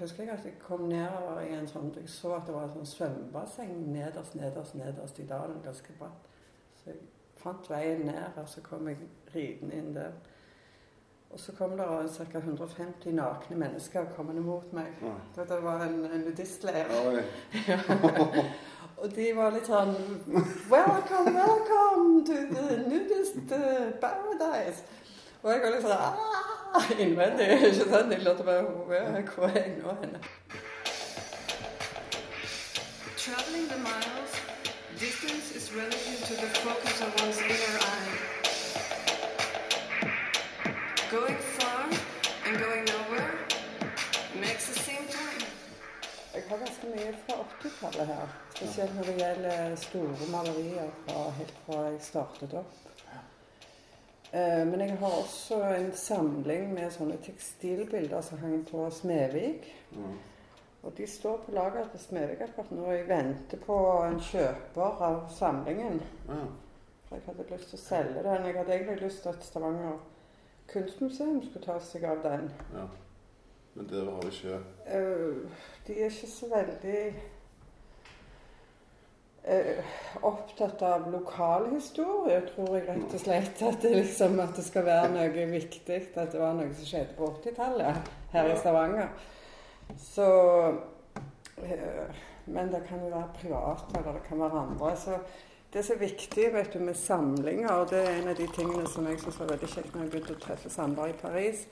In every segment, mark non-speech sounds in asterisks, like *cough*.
husker jeg at jeg kom nedover i en sånn Jeg så at det var et sånn svømmebasseng nederst, nederst, nederst i dalen. Ganske bratt. Så jeg fant veien ned, og så kom jeg ridende inn der. Og så kom det ca. 150 nakne mennesker kommende mot meg. Ja. Det var en, en nudistleir. *laughs* Ja. Og de var litt sånn Welcome, welcome to the nudist uh, paradise. Og jeg var litt sånn ah, innvendig. Ikke sant? Jeg lurte bare hvor hvor er jeg nå henne? Traveling the miles, distance is relative to the focus of one's inner eye. Going far and going nowhere makes the same time. Jeg har ganske mye fra 80-tallet her. Spesielt når det gjelder store malerier fra, helt fra jeg startet opp. Eh, Men jeg har også en samling med sånne tekstilbilder som hang på Smedvik. Mm. Og de står på lager til Smedvik akkurat nå Jeg venter på en kjøper av samlingen. Mm. For jeg hadde lyst til å selge den. Jeg hadde egentlig lyst til at Stavanger kunstmuseum skulle ta seg av den. ja. Men det har ikke Eh, de er ikke så veldig opptatt av lokalhistorie, tror jeg rett og slett. At det, liksom, at det skal være noe viktig. At det var noe som skjedde på 80-tallet her i Stavanger. Så øh, Men det kan jo være private, eller det kan være andre. Så det er viktig vet du, med samlinger, og det er en av de tingene som jeg syns var veldig kjekt når jeg begynte å treffe Sandberg i Paris,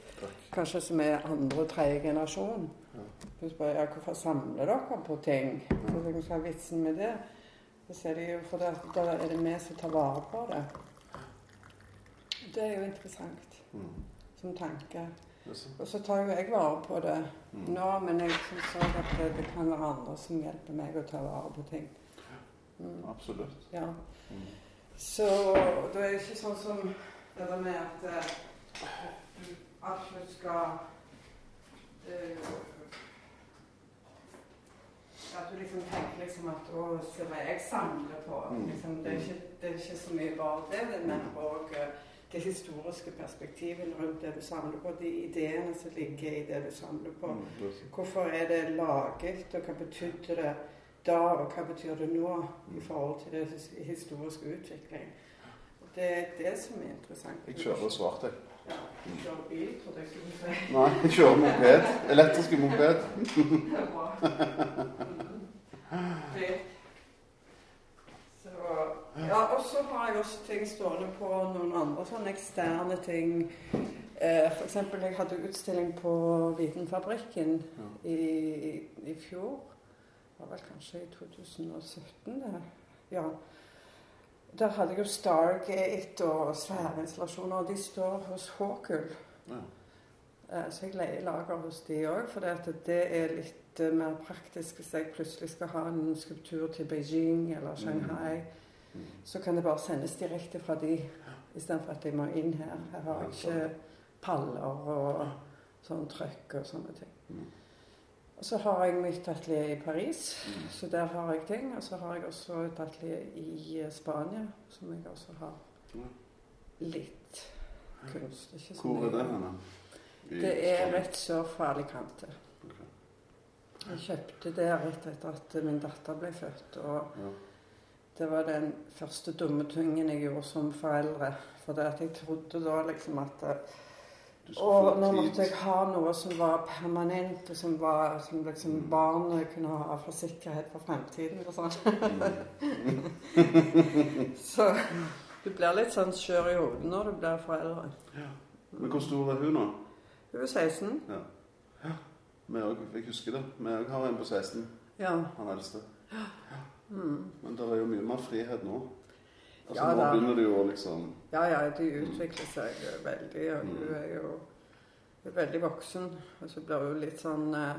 kanskje som er andre og tredje generasjon. Ja. Spør ja, hvorfor samler dere på ting? Så jeg, Hva er vitsen med det? Så ser de jo for det, da er det vi som tar vare på det. Det er jo interessant Mm. som tanke. Det. Og så tar jo jeg vare på det Mm. nå, men jeg syns òg at det, det kan være andre som hjelper meg å ta vare på ting. Mm. Absolutt. Ja. Mm. Så det er ikke sånn som det der med at eh, du absolutt skal eh, At du liksom tenker liksom at å, se hva jeg samler på. Mm. Liksom, det, er ikke, det er ikke så mye bare det, men òg det historiske perspektivet rundt det du samler på. De ideene som ligger i det du samler på. Mm. Hvorfor er det laget, og hva betydde det da, og hva betyr det nå i forhold til det historiske utvikling? Det er det som er interessant. Jeg kjører svart, jeg. Kjører bil, trodde jeg skulle si. Nei, jeg kjører moped. Elektriske moped. Det er bra. Så, ja, og så har jeg også ting stående på noen andre sånne eksterne ting. Eh, eksempel, jeg hadde utstilling på Vitenfabrikken i, i, i fjor. Det var vel kanskje i 2017, det. Ja. Der hadde jeg jo Stargate og svære installasjoner, og de står hos Håkul. Ja. Eh, Så jeg leier lager hos de òg, for det, er litt eh, mer praktisk hvis jeg plutselig skal ha en skulptur til Beijing eller Shanghai. Mm. Så kan det bare sendes direkte fra de, istedenfor at jeg må inn her. Her har jeg ikke paller og sånn trøkk og sånne ting. Mm. Og så har jeg mitt atelier i Paris, Mm. så der har jeg ting. Og så har jeg også et atelier i eh, Spania, som jeg også har litt kunst. Ikke Hvor er det hen? Det er rett sør for Alicante. Okay. Jeg kjøpte det rett etter at min datter ble født. Og Ja. det var den første dumme tingen jeg gjorde som foreldre. For det at jeg trodde da liksom at eh, Og nå måtte jeg ha noe som var permanent, og som, var, som liksom Mm. barnet kunne ha for sikkerhet for fremtiden. og sånn. Mm. *laughs* Så du blir litt sånn skjør i hodet når du blir foreldre. Ja. Men hvor stor er hun nå? Hun er 16. Vi òg, jeg husker det. Vi òg har en på 16, Ja. han eldste. Mm. Men det er jo mye mer frihet nå. Altså, Ja, nå begynner det jo å liksom Ja, ja, de utvikler seg veldig, og hun Mm. er jo hun er veldig voksen. Og så blir hun litt sånn eh,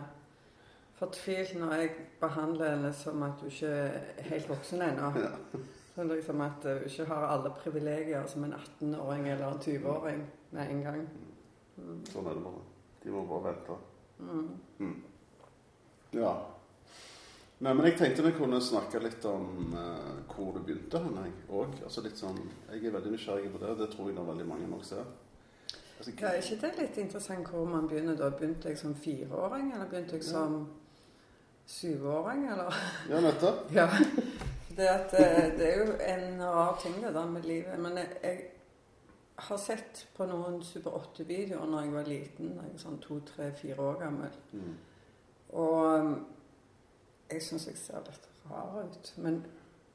fortvilt når jeg behandler henne som at hun ikke er helt voksen ennå. Ja. Sånn liksom at hun ikke har alle privilegier som en 18-åring eller en 20-åring med en gang. Mm. Sånn er det bare. De må bare vente. Mm. Ja. Nei, men jeg tenkte vi kunne snakke litt om uh, hvor du begynte hen, jeg òg. Altså litt sånn Jeg er veldig nysgjerrig på det. Det tror jeg det er veldig mange nok ser. Altså, Ja, er ikke det litt interessant hvor man begynner da? Begynte jeg som fireåring, eller begynte jeg som syvåring, eller? ja, nettopp. *laughs* Ja. Det, at, eh, det er jo en rar ting det der med livet. Men jeg, jeg har sett på noen Super 8-videoer når jeg var liten, da jeg var sånn to, tre, fire år gammel. Mm. Og jeg syns jeg ser litt rar ut. Men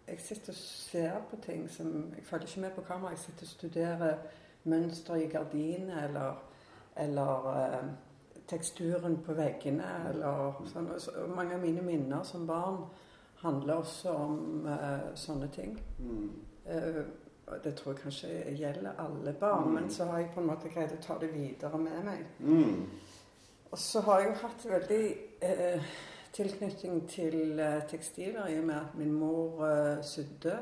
jeg sitter og ser på ting som Jeg følger ikke med på kamera. Jeg sitter og studerer mønster i gardinene eller, eller eh, teksturen på veggene eller sånn. Så, mange av mine minner som barn handler også om eh, sånne ting. Mm. Eh, det tror jeg kanskje gjelder alle barn, Mm. men så har jeg på en måte greid å ta det videre med meg. Mm. Og så har jeg jo hatt veldig eh, tilknytning til eh, tekstiler i og med at min mor uh, sydde.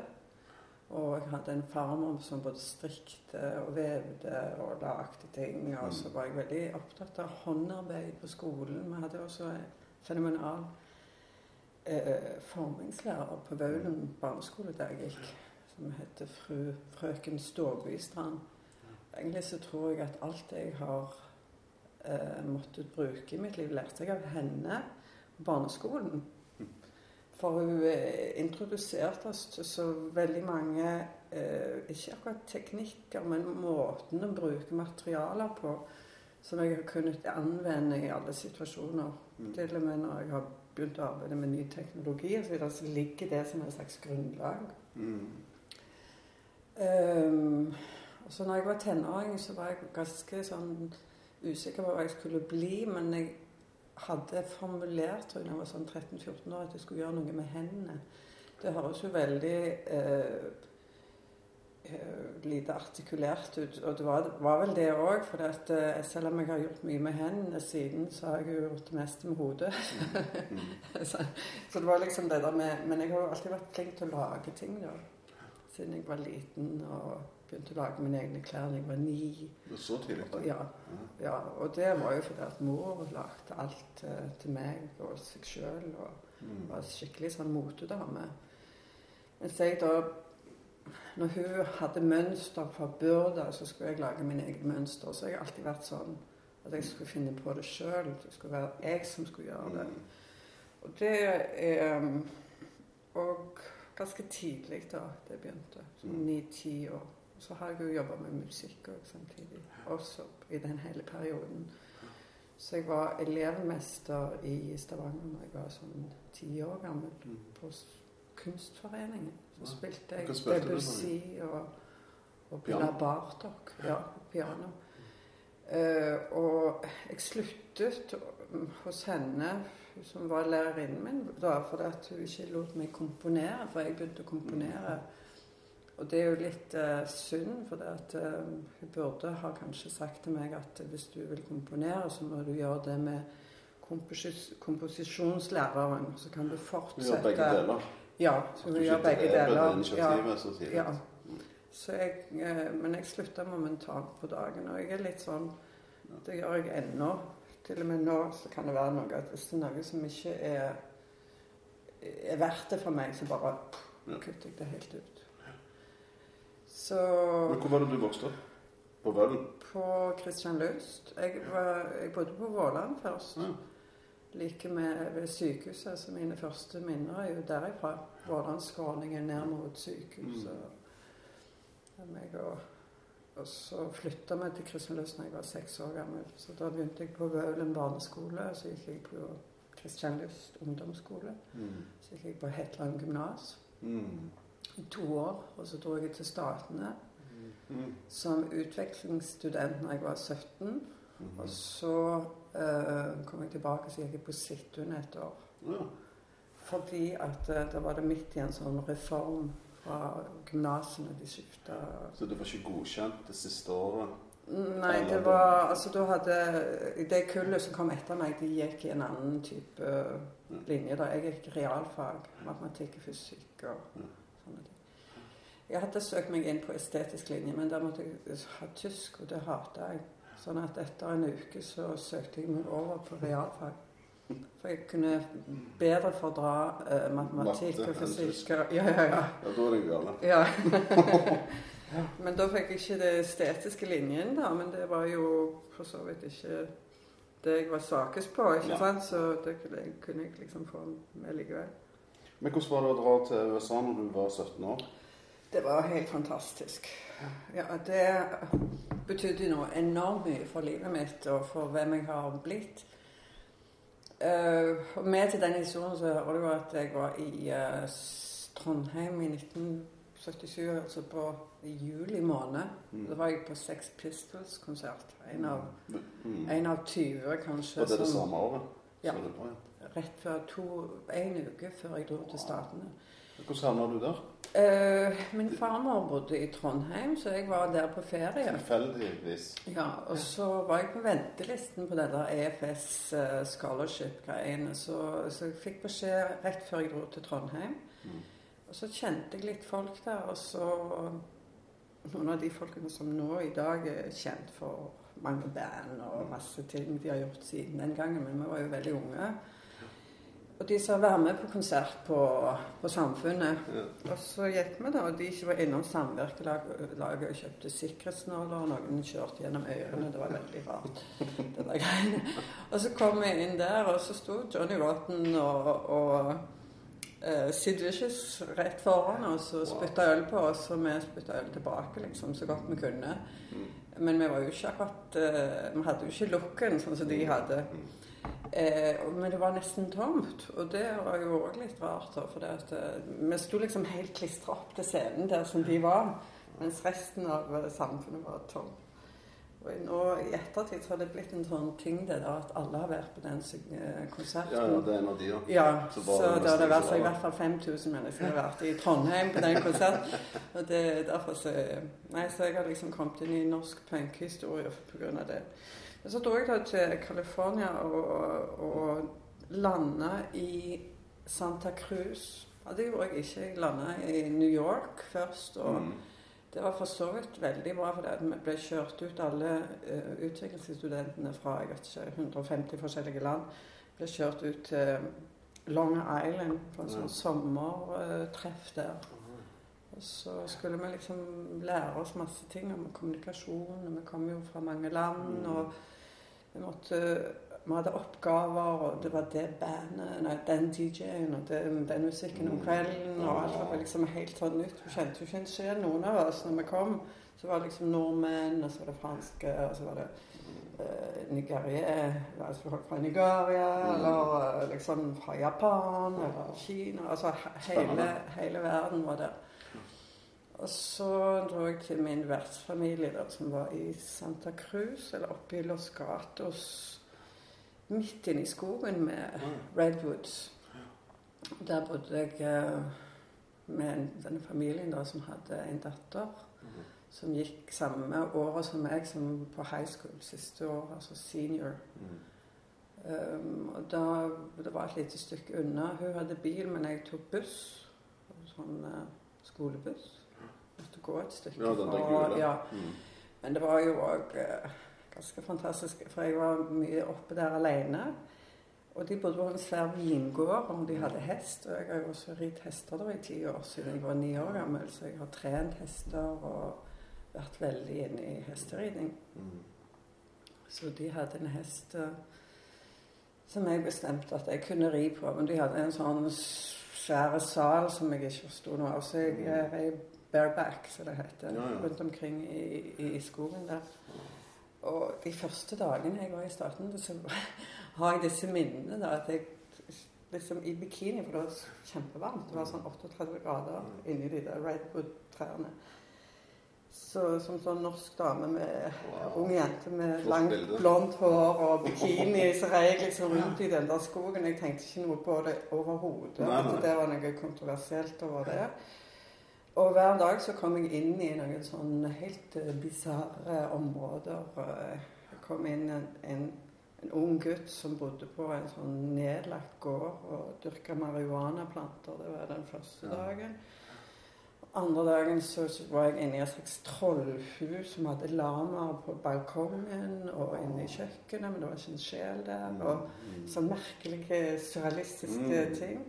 Og jeg hadde en farmor som både strikte og vevde og lagde ting. Og så var jeg veldig opptatt av håndarbeid på skolen. Vi hadde også en fenomenal eh, formingslærer på Vaulen barneskole der jeg gikk, som heter fru frøken Ståbystrand. Egentlig så tror jeg at alt jeg har eh, måttet bruke i mitt liv, lærte jeg av henne barneskolen. For hun eh, introduserte oss til så veldig mange eh, Ikke akkurat teknikker, men måten å bruke materialer på som jeg har kunnet anvende i alle situasjoner. Mm. Til og med når jeg har begynt å arbeide med ny teknologi, og så, videre, så ligger det som et slags grunnlag. Mm. Um, og så når jeg var tenåring, så var jeg ganske sånn usikker på hva jeg skulle bli. Men jeg hadde formulert da jeg var sånn 13-14 år, at jeg skulle gjøre noe med hendene. Det høres jo veldig eh, eh, lite artikulert ut. Og det var, var vel det òg. For at, eh, selv om jeg har gjort mye med hendene siden, så har jeg jo gjort det meste med hodet. *laughs* Mm. så, så det var liksom det der med Men jeg har jo alltid vært flink til å lage ting, da. Siden jeg var liten og begynte å lage mine egne klær da jeg var ni. Det så tidlig. Og, ja, ja, og det var jo fordi at mor lagde alt eh, til meg og seg sjøl. Og Mm. var skikkelig sånn motedame. Mens jeg da Når hun hadde mønster fra Burda, så skulle jeg lage mine egne mønster. Så har jeg alltid vært sånn at jeg skulle finne på det sjøl. Det skulle være jeg som skulle gjøre det. Mm. Og det er um, Og ganske tidlig da det begynte. Som Mm. ni-ti år. Så har jeg jo jobba med musikk òg samtidig. Også i den hele perioden. Så jeg var elevmester i Stavanger da jeg var sånn ti år gammel. Mm. På Kunstforeningen. Så Ja. spilte jeg Debussy og, og Piano? Bartok. Ja, piano. Uh, og jeg sluttet mm, hos henne, som var lærerinnen min, da, fordi at hun ikke lot meg komponere. For jeg begynte å komponere. Og det er jo litt eh, synd, for at, eh, hun burde ha kanskje sagt til meg at hvis du vil komponere, så må du gjøre det med komposis komposisjonslæreren. Så kan du fortsette gjør begge deler. Ja, så hun gjør begge deler. Ja, så. Ja. Så jeg, eh, men jeg slutta momentant på dagen, og jeg er litt sånn Det gjør jeg ennå. Til og med nå så kan det være noe at hvis det er noe som ikke er, er verdt det for meg, så bare kutter jeg det helt ut. Så Men hvor var det du vokste opp? På Vølen? på Christian Lust jeg, var, jeg bodde på Våland først. Ja. Like med ved sykehuset, så mine første minner er jo derifra. Vålandskråningen ned mot sykehuset. Mm. Og og, så flytta vi til Kristianløs da jeg var seks år gammel. Så da begynte jeg på Vølen barneskole, så gikk jeg på Kristianlyst ungdomsskole. Mm. Så gikk jeg på Hetland gymnas Mm. I to år, og så dro jeg til Statene Mm. som utvekslingsstudent da jeg var 17. Mm. Og så eh, kom jeg tilbake så gikk jeg på Sittun et år. Ja. Fordi at eh, da var det midt i en sånn reform fra gymnasene de skifta Så du var ikke godkjent det siste året? Nei, det var Altså, da hadde Det kullet som kom etter meg, de gikk i en annen type eh, linje. da. Jeg gikk realfag. Matematikk og fysikk og ting. Jeg hadde søkt meg inn på estetisk linje, men da måtte jeg ha tysk, og det hata jeg. Sånn at etter en uke så søkte jeg meg over på realfag. For jeg kunne bedre fordra eh, matematikk Matte og fysikk. og- Ja, ja, ja. Ja, da er det gale. *laughs* Ja. Men da fikk jeg ikke det estetiske linjen, da. Men det var jo for så vidt ikke det jeg var svakest på, ikke Ja. sant? Så det kunne jeg liksom få med likevel. Men hvordan var det å dra til USA når du var 17 år? Det var helt fantastisk. Ja, det betydde noe enormt mye for livet mitt og for hvem jeg har blitt. Uh, med til den historien så hører du at jeg var i uh, Trondheim i 1977, altså på i juli måned. Mm. Da var jeg på Sex Pistols-konsert. En av, Mm. en av 20, kanskje. Og det er det samme året? Ja. Rett før to, en uke før jeg dro til Statene. Hvordan havna du der? Uh, min farmor bodde i Trondheim, så jeg var der på ferie. Tilfeldigvis. Ja, og så var jeg på ventelisten på det der EFS uh, scholarship-greiene. Så, så jeg fikk beskjed rett før jeg dro til Trondheim. Mm. Og så kjente jeg litt folk der, og så Noen av de folkene som nå i dag er kjent for mange band og masse ting de har gjort siden den gangen, men vi var jo veldig unge. Og de sa 'vær med på konsert på, på Samfunnet'. Ja. Og så gikk vi da, og de ikke var innom samvirkelaget og kjøpte sikkerhetsnåler. Og Noen kjørte gjennom ørene. Det var veldig rart. det der greiene. Og så kom vi inn der, og så sto Johnny Rotten og, og uh, Sid Vicious rett foran oss og spytta øl på oss, og vi spytta øl tilbake liksom, så godt vi kunne. Men vi var jo ikke akkurat uh, Vi hadde jo ikke looken sånn som de hadde. Eh, men det var nesten tomt, og det var jo òg litt rart. da, For det at, eh, vi sto liksom helt klistra opp til scenen der som de var, mens resten av eh, samfunnet var tomt. Og nå i ettertid så har det blitt en sånn ting det der at alle har vært på den eh, konserten. Ja, ja, det er en av de, ja. Ja, Så så, det da har det vært så i hvert fall 5000 mennesker har vært i Trondheim på den konserten. Og det er derfor så Nei, så jeg har liksom kommet inn i norsk punkhistorie pga. det. Så dro jeg da til California og, og landa i Santa Cruz. Ja, det gjorde jeg ikke. Jeg landa i New York først. og Mm. det var for så vidt veldig bra, for vi ble kjørt ut alle uh, utviklingsstudentene fra jeg vet ikke, 150 forskjellige land. Ble kjørt ut til Long Island på en sånn sommertreff der. Og så skulle vi liksom lære oss masse ting om kommunikasjon. og Vi kom jo fra mange land, Mm. og vi måtte vi hadde oppgaver, og det var det bandet, nei, den DJ-en og den, den musikken om Mm. kvelden. Og alt var liksom helt sånn nytt. Vi kjente jo ikke en sjel, noen av oss, når vi kom. Så var det liksom nordmenn, og så var det franske, og så var det uh, Nigeria, altså folk fra Nigeria, Mm. eller eh, liksom fra Japan, eller Kina. Altså he- hele, hele verden var der. Og så dro jeg til min vertsfamilie der, som var i Santa Cruz, eller oppe i Los Gatos. Midt inne i skogen med redwoods. Der bodde jeg eh, med denne familien da, som hadde en datter Mhm. som gikk samme året som meg, som på high school siste år, altså senior. Mm. Um, og da, Det var et lite stykke unna. Hun hadde bil, men jeg tok buss. Sånn uh, skolebuss. Gå et stykke Ja, fra- Ja. Mm. Men det var jo òg ganske fantastisk, for jeg var mye oppe der alene. Og de bodde på en svær vingård, og de hadde hest. Og jeg har jo også ridd hester da i ti år siden jeg var ni år gammel, så jeg har trent hester og vært veldig inne i hesteridning. Mm. Så de hadde en hest eh, som jeg bestemte at jeg kunne ri på. Men de hadde en sånn svær sal som jeg ikke forsto noe av. Så jeg jeg rei bareback, som det heter, Ja, ja. rundt omkring i, i, i skogen der. Og de første dagene jeg var i staten, så *laughs* har jeg disse minnene da, at jeg liksom i bikini, for det var kjempevarmt. Det var sånn 38 grader inni de der redwood-trærne. Så som sånn norsk dame med Wow. ung jente med Flott langt, bilde. blondt hår og bikini, så rei jeg liksom rundt i den der skogen. Jeg tenkte ikke noe på det overhodet. At det var noe kontroversielt over det. Og hver dag så kom jeg inn i noen sånn helt uh, bisarre områder. Eh, Jeg kom inn en, en, en ung gutt som bodde på en sånn nedlagt gård og dyrka marihuanaplanter. Det var den første dagen. Andre dagen så var jeg inne i et slags trollhus som hadde lamaer på balkongen og inne i kjøkkenet, men det var ikke en sjel der. Og Mm. sånn merkelige, surrealistiske Mm. ting.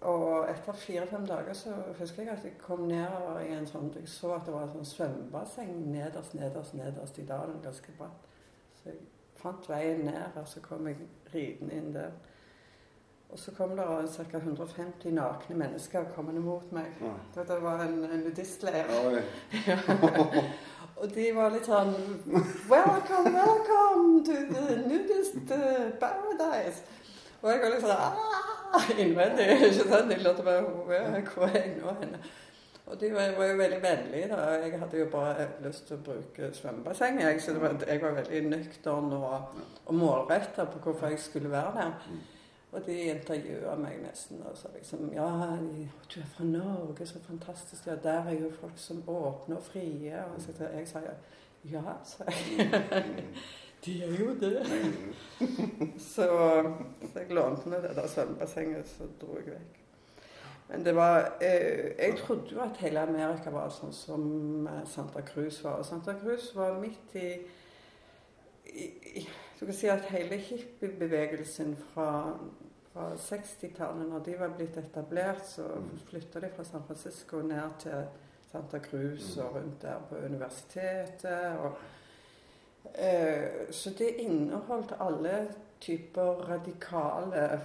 Og etter fire-fem dager så husker jeg at jeg kom ned i en sånn Jeg så at det var et sånn svømmebasseng nederst, nederst, nederst i dalen. Ganske bratt. Så jeg fant veien ned, og så kom jeg ridende inn der. Og så kom det ca. 150 nakne mennesker kommende mot meg. Ja. Det var en, en. *laughs* Og de var litt sånn Welcome, welcome to the nudist uh, paradise. Og jeg var litt sånn ah, innvendig. *laughs* ikke sant? Jeg lurte bare hvor er jeg nå henne? Og de var, var jo veldig vennlige. da. Jeg hadde jo bare lyst til å bruke svømmebassenget. jeg, var, jeg var veldig nøktern og, og målretta på hvorfor jeg skulle være der. Og de intervjua meg nesten og sa liksom Ja, du er fra Norge, så fantastisk. Ja, der er jo folk som åpne og frie. Og så jeg sa ja, sa jeg. De gjør jo det. *laughs* så, så jeg lånte meg det der svømmebassenget, så dro jeg vekk. Men det var eh, Jeg trodde jo at hele Amerika var sånn som eh, Santa Cruz var. Og Santa Cruz var midt i, i, i Du kan si at hele hippiebevegelsen fra, fra 60-tallet, når de var blitt etablert, så flytta de fra San Francisco ned til Santa Cruz og rundt der på universitetet. og så det inneholdt alle typer radikale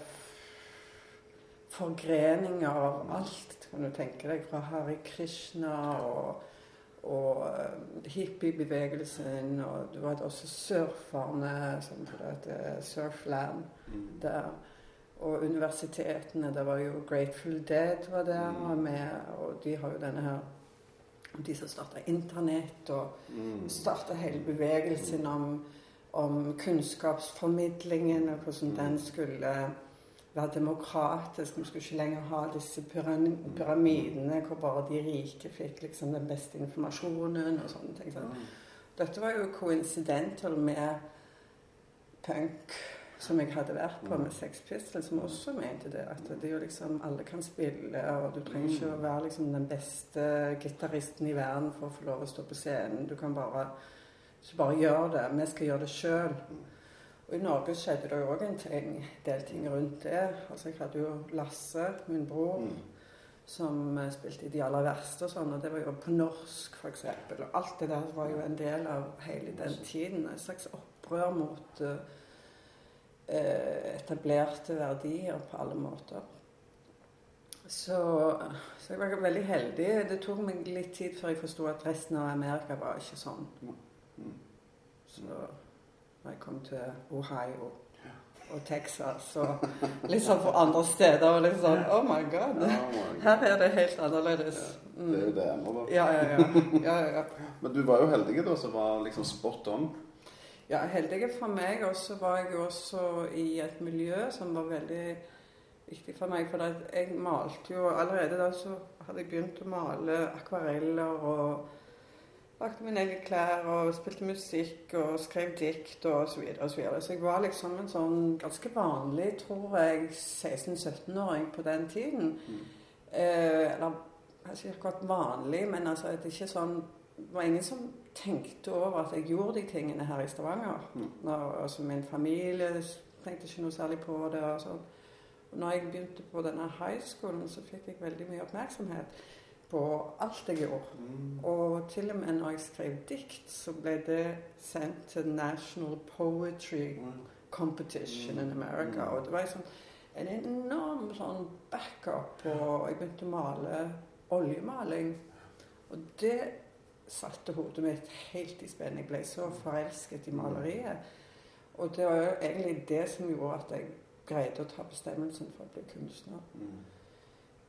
forgreninger av alt, kan du tenke deg. Fra Hari Krishna og, og uh, hippiebevegelsen. Og du hadde også surferne, som det Surfland der. Og universitetene. Det var jo Grateful Dead var der var med, og de har jo denne her de som starta Internett, og Mm. starta hele bevegelsen om, om kunnskapsformidlingen, og hvordan den skulle være demokratisk. Vi skulle ikke lenger ha disse pyramidene hvor bare de rike fikk liksom den beste informasjonen og sånne ting. sånn. Dette var jo coincidental med punk som jeg hadde vært på med Sex Pistols, som også mente det. At det er jo liksom alle kan spille, og du trenger ikke å være liksom den beste gitaristen i verden for å få lov å stå på scenen. Du kan bare, så bare gjør det. Vi skal gjøre det sjøl. Og i Norge skjedde det òg en ting, del ting rundt det. Altså jeg hadde jo Lasse, min bror, Mm. som eh, spilte i De aller verste og sånn, og det var jo på norsk, f.eks. Og alt det der var jo en del av hele den tiden. Et slags opprør mot eh, etablerte verdier på alle måter. Så, så jeg var veldig heldig. Det tok meg litt tid før jeg forsto at resten av Amerika var ikke sånn. Mm. Så når jeg kom til Ohio og Texas og liksom på andre steder og liksom Oh my God! Her er det helt annerledes. det er jo Mm. det ennå, da. Ja, ja, ja. ja, ja, ja. *laughs* Men du var jo heldig, da, som var liksom spot on. Ja, heldige for meg. Og så var jeg også i et miljø som var veldig viktig for meg. For jeg malte jo Allerede da så hadde jeg begynt å male akvareller og lagde mine egne klær og spilte musikk og skrev dikt og så videre og så videre. Så jeg var liksom en sånn ganske vanlig, tror jeg, 16-17-åring på den tiden. Eh, eller kanskje ikke akkurat vanlig, men altså det er ikke sånn det var ingen som tenkte over at jeg gjorde de tingene her i Stavanger. Mm. Når, altså Min familie tenkte ikke noe særlig på det. Og sånn. Når jeg begynte på denne high schoolen, så fikk jeg veldig mye oppmerksomhet på alt jeg gjorde. Mm. Og til og med når jeg skrev dikt, så ble det sendt til National Poetry Competition in America. Mm. Og det var sånn, en enorm sånn backup. Og jeg begynte å male oljemaling. Og det satte hodet mitt helt i spenn. Jeg ble så forelsket i maleriet. Og det var jo egentlig det som gjorde at jeg greide å ta bestemmelsen for å bli kunstner. Mm.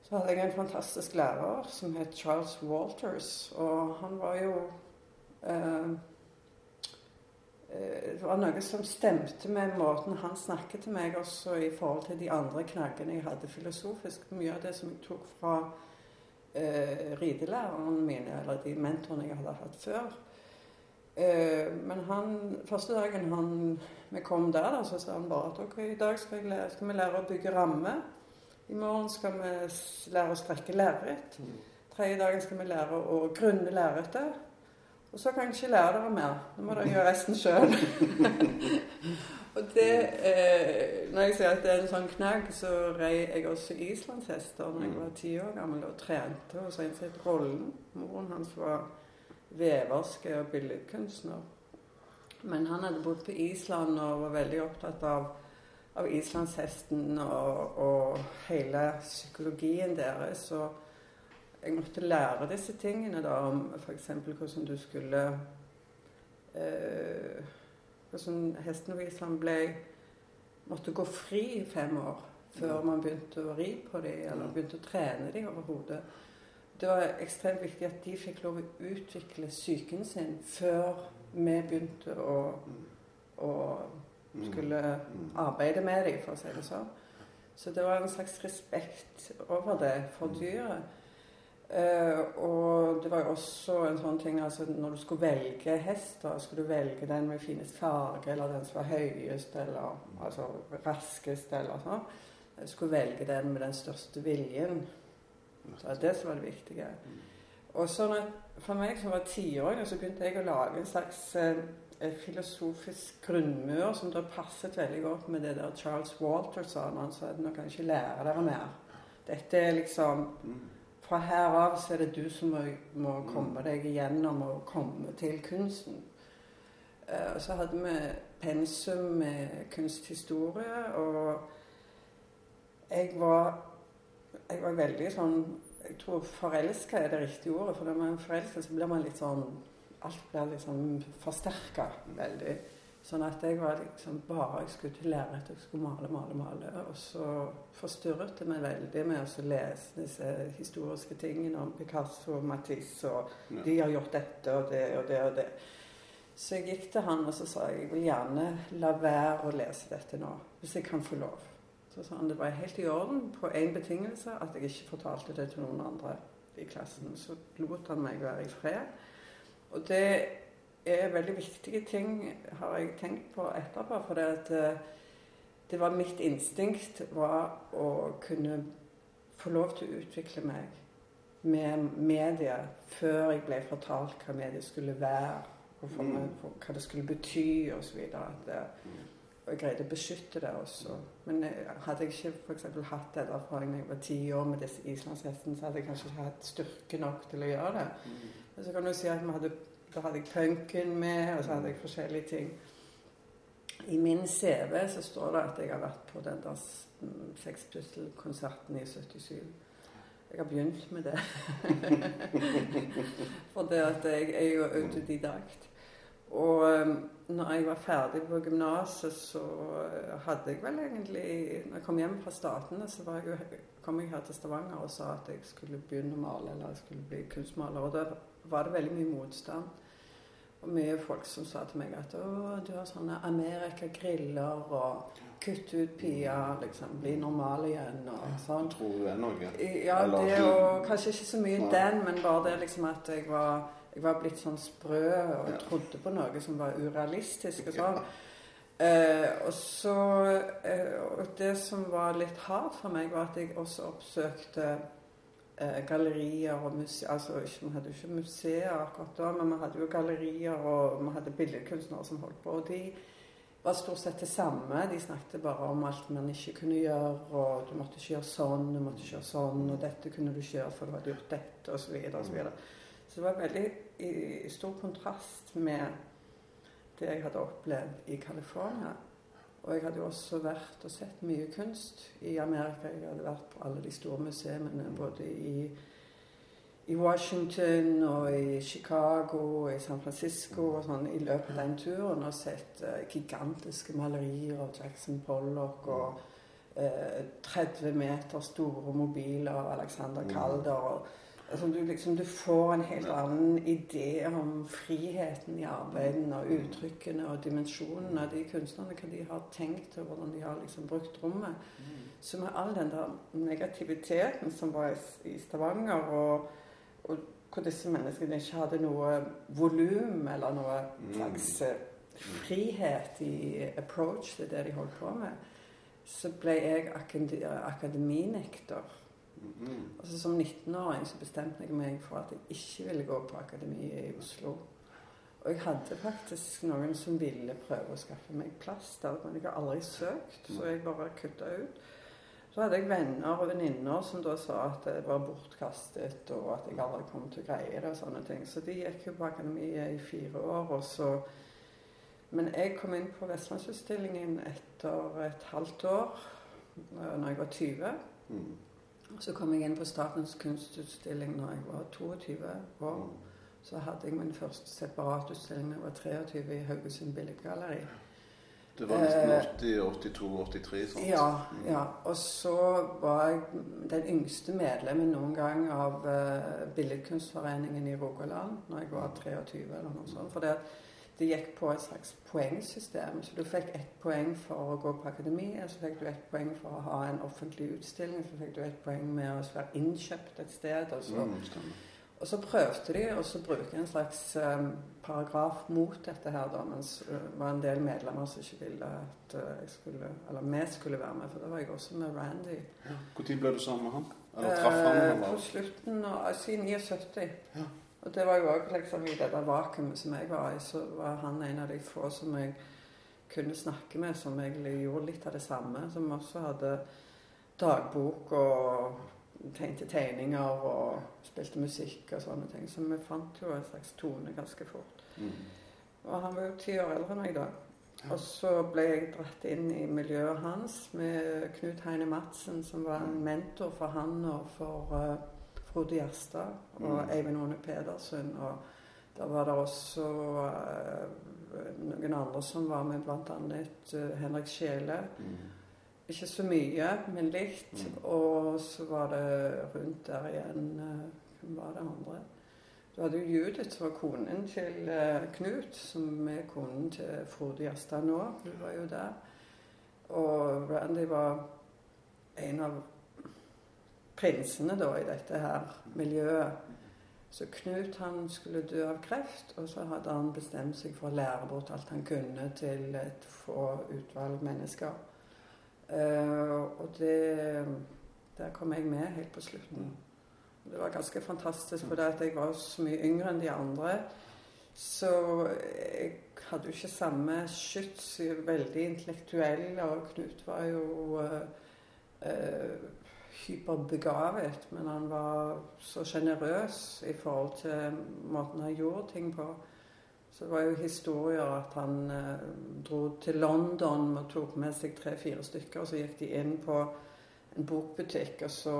Så hadde jeg en fantastisk lærer som het Charles Walters, og han var jo eh, eh, Det var noe som stemte med måten han snakket til meg også i forhold til de andre knaggene jeg hadde filosofisk. Mye av det som jeg tok fra eh, ridelærerne mine, eller de mentorene jeg hadde hatt før. Eh, men han, første dagen han, vi kom der, da, så sa han bare at ok, i dag skal, lære, skal vi lære å bygge ramme. I morgen skal vi lære å strekke lerret. Tredje dagen skal vi lære å grunne lerretet. Og så kan jeg ikke lære dere mer. Nå må dere gjøre resten sjøl. *laughs* og det eh, Når jeg sier at det er en sånn knagg, så rei jeg også islandshester da jeg var ti år gammel og trente hos en som het Rollen. Moren hans var veverske og billedkunstner. Men han hadde bodd på Island og var veldig opptatt av, av islandshesten og, og hele psykologien deres. Og jeg måtte lære disse tingene da, om f.eks. hvordan du skulle eh, Hvordan hesten Island ble måtte gå fri i fem år før man begynte å ri på dem, eller begynte å trene dem overhodet. Det var ekstremt viktig at de fikk lov å utvikle psyken sin før vi begynte å, å skulle arbeide med dem, for å si det sånn. Så det var en slags respekt over det for dyret. Uh, og det var jo også en sånn ting altså Når du skulle velge hest, da skulle du velge den med finest farge, eller den som var høyest, eller altså raskest, eller sånn. Du skulle velge den med den største viljen. Det var det som var det viktige. Og så når, For meg som var tiåring, så begynte jeg å lage en slags eh, filosofisk grunnmur som da passet veldig godt med det der Charles Walter sa han sa at nå kan jeg ikke lære dere mer. Dette er liksom Fra her av så er det du som må, må komme deg igjennom og komme til kunsten. Og så hadde vi pensum med kunsthistorie, og jeg var jeg var veldig sånn Jeg tror forelska er det riktige ordet. For når man er forelska, så blir man litt sånn Alt blir liksom forsterka veldig. Sånn at jeg var liksom bare Jeg skulle til lerret, jeg skulle male, male, male. Og så forstyrret det meg veldig med å lese disse historiske tingene om Picasso og Matisse, og ja. de har gjort dette og det og det og det. Så jeg gikk til han og så sa jeg, jeg vil gjerne la være å lese dette nå, hvis jeg kan få lov. Så sa han det var helt i orden på én betingelse, at jeg ikke fortalte det til noen andre i klassen. Så lot han meg være i fred. Og det er veldig viktige ting, har jeg tenkt på etterpå. For det, at, eh, det var mitt instinkt var å kunne få lov til å utvikle meg med media før jeg ble fortalt hva mediet skulle være, og meg, for hva det skulle bety osv. Og jeg greide å beskytte det også. Men hadde jeg ikke f.eks. hatt den erfaringen da jeg var ti år med disse islandshestene, så hadde jeg kanskje ikke hatt styrke nok til å gjøre det. Mm. Men så kan du si at vi hadde, da hadde jeg punken med, og så hadde jeg forskjellige ting. I min CV så står det at jeg har vært på den der Sex Pistol-konserten i 77. Jeg har begynt med det. *laughs* For det at jeg er jo autodidakt. Og um, når jeg var ferdig på gymnaset, så uh, hadde jeg vel egentlig Når jeg kom hjem fra Statene, så jeg, kom jeg her til Stavanger og sa at jeg skulle begynne å male, eller jeg skulle bli kunstmaler. Og da var det veldig mye motstand. Og mye folk som sa til meg at å, du har sånne Amerika-griller og kutt ut Pia, liksom, bli normal igjen og sånn. Tror du det er noe? Ja, det og kanskje ikke så mye den, men bare det liksom at jeg var jeg var blitt sånn sprø og ja. trodde på noe som var urealistisk og sånn. Eh, og så eh, og Det som var litt hardt for meg, var at jeg også oppsøkte gallerier og museer Altså vi hadde jo ikke museer akkurat da, men vi hadde jo gallerier og vi hadde billedkunstnere som holdt på. og de var stort sett det samme. De snakket bare om alt man ikke kunne gjøre, og du måtte ikke gjøre sånn, du måtte ikke gjøre sånn, og dette kunne du ikke gjøre for du hadde gjort dette, osv. osv. Så det var veldig i stor kontrast med det jeg hadde opplevd i California. Og jeg hadde jo også vært og sett mye kunst i Amerika. Jeg hadde vært på alle de store museene både i, i Washington og i Chicago og i San Francisco og sånn i løpet av den turen og sett uh, gigantiske malerier av Jackson Pollock og uh, 30 meter store mobiler av Alexander Calder. og altså du, liksom, du får en helt annen idé om friheten i arbeidene og uttrykkene og dimensjonene av de kunstnerne, hva de har tenkt og hvordan de har liksom brukt rommet. Mm. Så med all den der negativiteten som var i Stavanger, og, og hvor disse menneskene ikke hadde noe volum eller noe mm. slags mm. frihet i approach til det de holdt på med, så ble jeg akademinekter. Altså Som 19-åring så bestemte jeg meg for at jeg ikke ville gå på akademiet i Oslo. Og jeg hadde faktisk noen som ville prøve å skaffe meg plass der, men jeg har aldri søkt, så jeg bare kutta ut. Så hadde jeg venner og venninner som da sa at det var bortkastet, og at jeg aldri kom til å greie det og sånne ting. Så de gikk jo på akademiet i fire år, og så Men jeg kom inn på Vestlandsutstillingen etter et halvt år, når jeg var 20. Mm. Så kom jeg inn på Statens kunstutstilling når jeg var 22 år. Så hadde jeg min første separatutstilling da jeg var 23 i Haugesund Billedgalleri. Det var nesten 80, 82, 83 sant? Ja, ja. Og så var jeg den yngste medlemmen noen gang av uh, Billedkunstforeningen i Rogaland når jeg var 23 eller noe sånt. For det, det gikk på et slags poengsystem. Så du fikk ett poeng for å gå på akademiet, så fikk du ett poeng for å ha en offentlig utstilling, så fikk du ett poeng med å være innkjøpt et sted. og så... Mm. Og så prøvde de å bruke en slags um, paragraf mot dette her, da, mens det uh, var en del medlemmer som ikke ville at uh, jeg skulle, eller vi skulle være med. For da var jeg også med Randy. Ja. Når ble du sammen med han? Eller traff han? Eller? på slutten av altså, 79. Ja. Og det var jo òg liksom i det der vakuumet som jeg var i, så var han en av de få som jeg kunne snakke med, som egentlig gjorde litt av det samme. Som også hadde dagbok og tegnte tegninger og spilte musikk og sånne ting. Så vi fant jo en slags tone ganske fort. Mm. Og han var jo ti år eldre enn meg da. Og så ble jeg dratt inn i miljøet hans med Knut Heine Madsen, som var en mentor for han og for uh, Frode Gjerstad og Mm. Eivind One Pedersen. Og da var det også uh, noen andre som var med, bl.a. Uh, Henrik Sjele. Mm. Ikke så mye, men litt. Mm. Og så var det rundt der igjen uh, Hvem var det andre? Du hadde jo Judith, som var konen til eh, Knut, som er konen til Frode Gjerstad nå. Hun var jo der. Og Randy var en av prinsene da i dette her miljøet. Så Knut han skulle dø av kreft, og så hadde han bestemt seg for å lære bort alt han kunne til et få utvalg mennesker. Uh, og det Der kom jeg med helt på slutten. Det var ganske fantastisk, for at jeg var så mye yngre enn de andre. Så jeg hadde jo ikke samme skyts. Veldig intellektuell, og Knut var jo uh, eh, hyperbegavet. Men han var så sjenerøs i forhold til måten han gjorde ting på. Så det var jo historier at han eh, dro til London og tok med seg tre-fire stykker. Og så gikk de inn på en bokbutikk, og så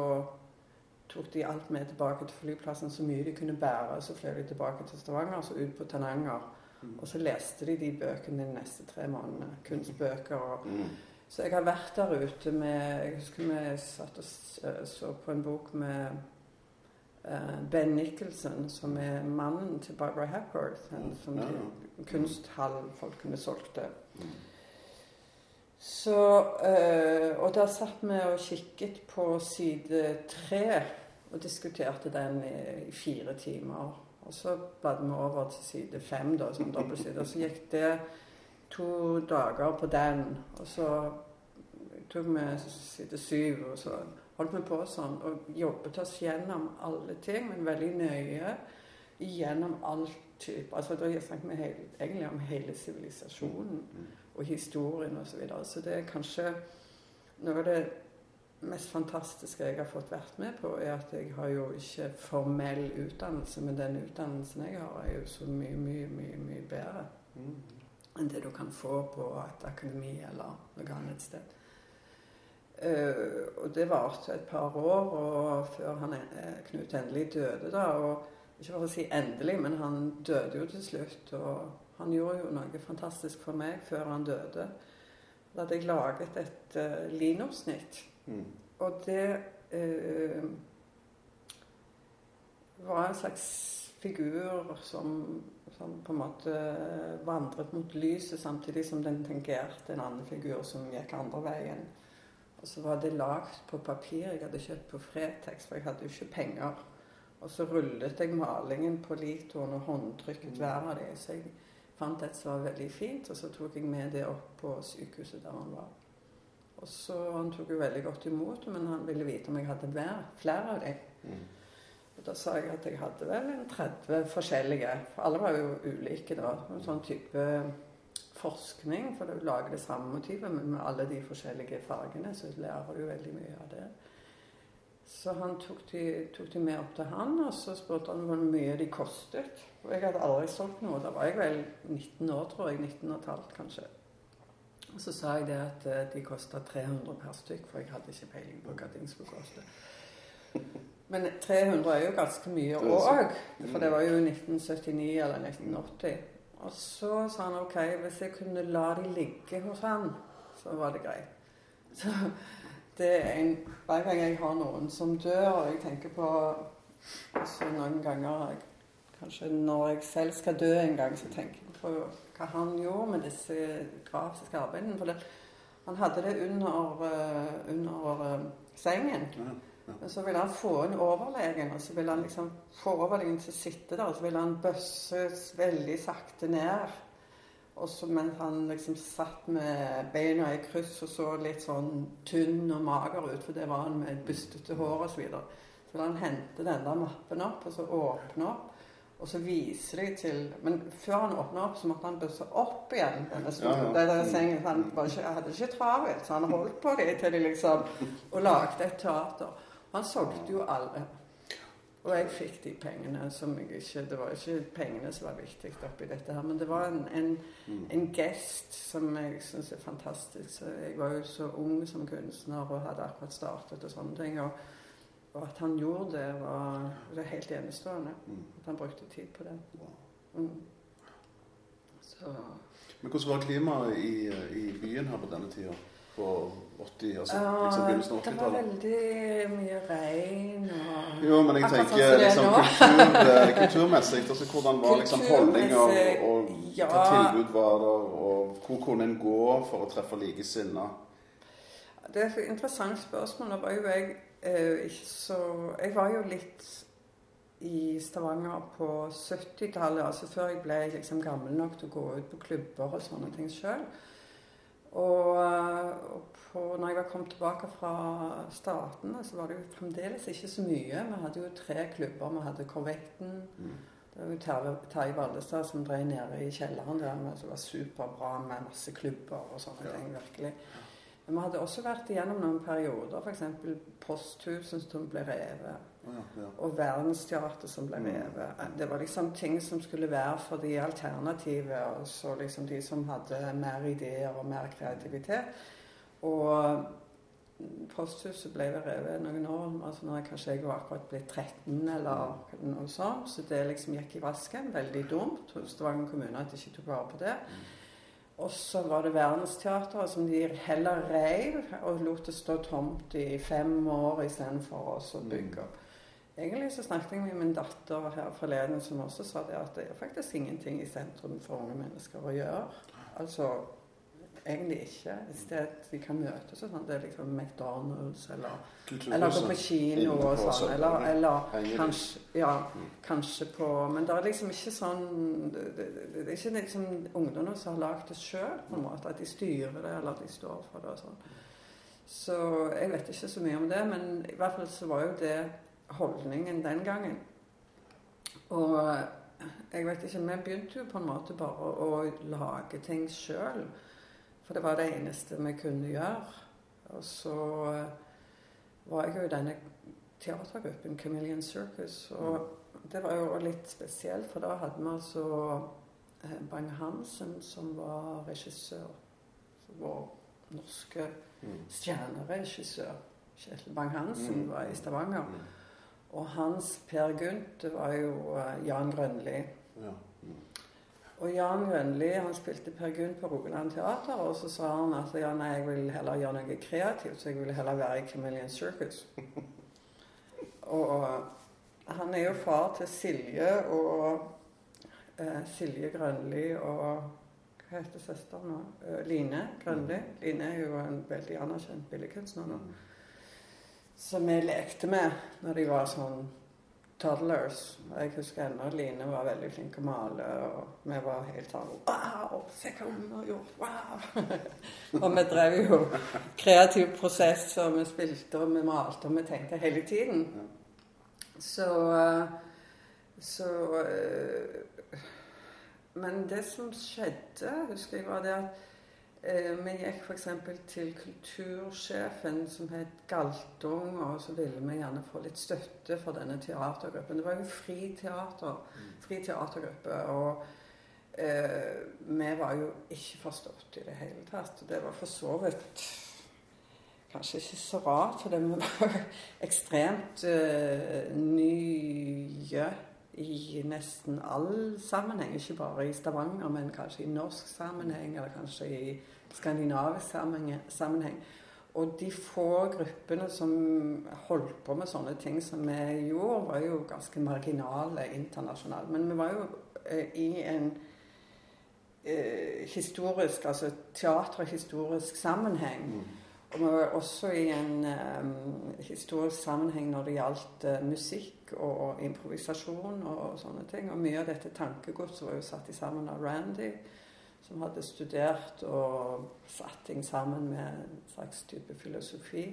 tok de alt med tilbake til flyplassen så mye de kunne bære. Så fløy de tilbake til Stavanger, så ut på Tananger. Mm. Og så leste de de bøkene de neste tre månedene. Kunstbøker. Og, Mm. Så jeg har vært der ute med Jeg husker vi satt og eh, så på en bok med eh, Ben Nicholson, som er mannen til Barbara Hepworth. En som Ja, de, ja. kunsthall folk kunne solgt det. Mm. Så, eh, og der satt vi og kikket på side tre og diskuterte den i, i fire timer. Og så bladde vi over til side fem, da, som dobbeltside. Og så gikk det to dager på den. Og så tok vi side syv, og så holdt vi på sånn. Og jobbet oss gjennom alle ting, men veldig nøye. Gjennom alt type. Altså, da snakker vi hele, egentlig om hele sivilisasjonen Mm. og historien osv. Så, videre. så det er kanskje noe av det mest fantastiske jeg har fått vært med på, er at jeg har jo ikke formell utdannelse, men den utdannelsen jeg har, er jo så mye, mye, mye, mye bedre Mm. Enn det du kan få på et akademi eller noe annet sted. Uh, og det varte et par år og før han, eh, Knut endelig døde. da, og Ikke for å si endelig, men han døde jo til slutt. Og han gjorde jo noe fantastisk for meg før han døde. Da hadde jeg laget et uh, linosnitt. Mm. Og det uh, var en slags figur som, som på en måte vandret mot lyset, samtidig som den tangerte en annen figur som gikk andre veien. Og så var det lagd på papir jeg hadde kjøpt på Fretex, for jeg hadde jo ikke penger. Og så rullet jeg malingen på litoen og håndtrykket hver av dem. Så jeg fant et som var veldig fint, og så tok jeg med det opp på sykehuset der han var. Og så Han tok jo veldig godt imot men han ville vite om jeg hadde flere av dem. Mm. Da sa jeg at jeg hadde vel en 30 forskjellige. For alle var jo ulike, da. En sånn type forskning. For du lager det samme motivet, men med alle de forskjellige fargene, så lærer du veldig mye av det. Så han tok de, tok de med opp til han, og så spurte han hvor mye de kostet. Og jeg hadde aldri solgt noe. Da var jeg vel 19 år, tror jeg. 19 og et halvt, kanskje. Og så sa jeg det at eh, de kosta 300 per stykk, for jeg hadde ikke peiling på hva ting skulle koste. *laughs* Men 300 er jo ganske mye òg, for det var jo 1979 eller 1980. Og så sa han OK, hvis jeg kunne la de ligge hos han, så var det greit. *laughs* Så det er en Hver gang jeg har noen som dør, og jeg tenker på altså Noen ganger Kanskje når jeg selv skal dø en gang, så tenker jeg på hva han gjorde med disse grafiske arbeidene. For det, han hadde det under, uh, under uh, sengen. Ja, ja. Så ville han få inn overlegen, og så ville han liksom få overlegen til å sitte der. Og så ville han bøsse veldig sakte ned. Og så mens han liksom satt med beina i kryss og så litt sånn tynn og mager ut, for det var han med bustete hår osv. Så, videre. så ville han hente den der mappen opp og så åpne opp. Og så viser de til Men før han åpna opp, så måtte han bøsse opp igjen denne stolen. Ja, ja. sengen. Han ikke, hadde ikke travelt, så han holdt på det til de liksom Og lagde et teater. Han solgte jo alle. Og jeg fikk de pengene som jeg ikke Det var ikke pengene som var viktig oppi dette her, men det var en, en, mm. en gest som jeg syns er fantastisk. Så jeg var jo så ung som kunstner og hadde akkurat startet og sånne ting. og og at han gjorde det, var, det helt enestående. Mm. At han brukte tid på det. Mm. Men hvordan var klimaet i, i, byen her på denne tida? På 80, altså liksom begynnelsen av 80-tallet? Det var veldig mye regn og Jo, men jeg tenker liksom kultur, eh, kulturmessig. Altså, hvordan var liksom holdninger, og, ja. hva tilbud var der? Og hvor kunne en gå for å treffe likesinnede? Det er et interessant spørsmål. Da var jo jeg Eh, så jeg var jo litt i Stavanger på 70-tallet, altså før jeg ble liksom gammel nok til å gå ut på klubber og sånne ting sjøl. Og, og på, når jeg var kommet tilbake fra Statene, så var det jo fremdeles ikke så mye. Vi hadde jo tre klubber. Vi hadde Korvetten. Mm. Det var jo Terje Vallestad som drev nede i kjelleren der, som var superbra med masse klubber og sånne ja. ting. virkelig. Men vi hadde også vært igjennom noen perioder, f.eks. Posthuset som ble revet. Og Verdensteatret som ble mm. revet. Det var liksom ting som skulle være for de alternative, og så liksom de som hadde mer ideer og mer kreativitet. Og Posthuset ble revet noen år, altså når jeg kanskje jeg var akkurat blitt 13 eller noe sånt. Så det liksom gikk i vasken. Veldig dumt hos Stavanger kommune at de ikke tok vare på det. Mm. Og så var det Verdensteatret som de heller reiv og lot det stå tomt i fem år istedenfor å bygge opp. Egentlig så snakket jeg med min datter her forleden som også sa det at det er faktisk ingenting i sentrum for unge mennesker å gjøre. Altså egentlig ikke. Et sted vi kan møtes og sånn. Det er liksom McDonald's eller, eller gå på kino og sånn. Eller, eller kanskje, ja, mm. kanskje på Men det er liksom ikke sånn Det, er ikke liksom ungdommene som har lagd det sjøl, på en måte. At de styrer det, eller at de står for det og sånn. Så jeg vet ikke så mye om det, men i hvert fall så var jo det holdningen den gangen. Og jeg vet ikke, Vi begynte jo på en måte bare å lage ting sjøl. For det var det eneste vi kunne gjøre. Og så eh, var jeg jo i denne teatergruppen Chameleon Circus. Og det var jo litt spesielt, for da hadde vi altså eh, Bang-Hansen som var regissør. Vår norske mm. stjerneregissør. Kjetil Bang-Hansen mm. var i Stavanger. Mm. Og hans Per Gynt var jo eh, Jan Grønli. Ja. Og Jan Grønli han spilte Per Gunt på Rogaland Teater, og så sa han at ja, nei, jeg vil heller gjøre noe kreativt, så jeg vil heller være i Chameleon Circus. *laughs* og han er jo far til Silje og eh, Silje Grønli og Hva heter søsteren nå? Uh, Line Grønli. Mm. Line er jo en veldig anerkjent billedkunstner nå. Som jeg lekte med når de var sånn toddlers. Jeg husker ennå Line var veldig flink til å male, og vi var helt sånn Wow! Se hva hun har gjort! Wow! *laughs* og vi drev jo kreativ prosess, og vi spilte og vi malte og vi tenkte hele tiden. Så, så Men det som skjedde, husker jeg, var det at Eh, vi gikk f.eks. til kultursjefen, som het Galtung, og så ville vi gjerne få litt støtte for denne teatergruppen. Det var jo fri teater, mm. fri teatergruppe, og eh, vi var jo ikke forstått i det hele tatt. Det var for så vidt kanskje ikke så rart, for vi var *laughs* ekstremt eh, nye i nesten all sammenheng. Ikke bare i Stavanger, men kanskje i norsk sammenheng, eller kanskje i skandinavisk sammenheng. Og de få gruppene som holdt på med sånne ting som vi gjorde, var jo ganske marginale internasjonalt. Men vi var jo eh, i en eh, historisk, altså teaterhistorisk sammenheng. Mm. Og vi var også i en um, historisk sammenheng når det gjaldt uh, musikk og, improvisasjon og, og, sånne ting. Og mye av dette tankegodset var jo satt i sammen av Randy som hadde studert og satt ting sammen med en slags type filosofi.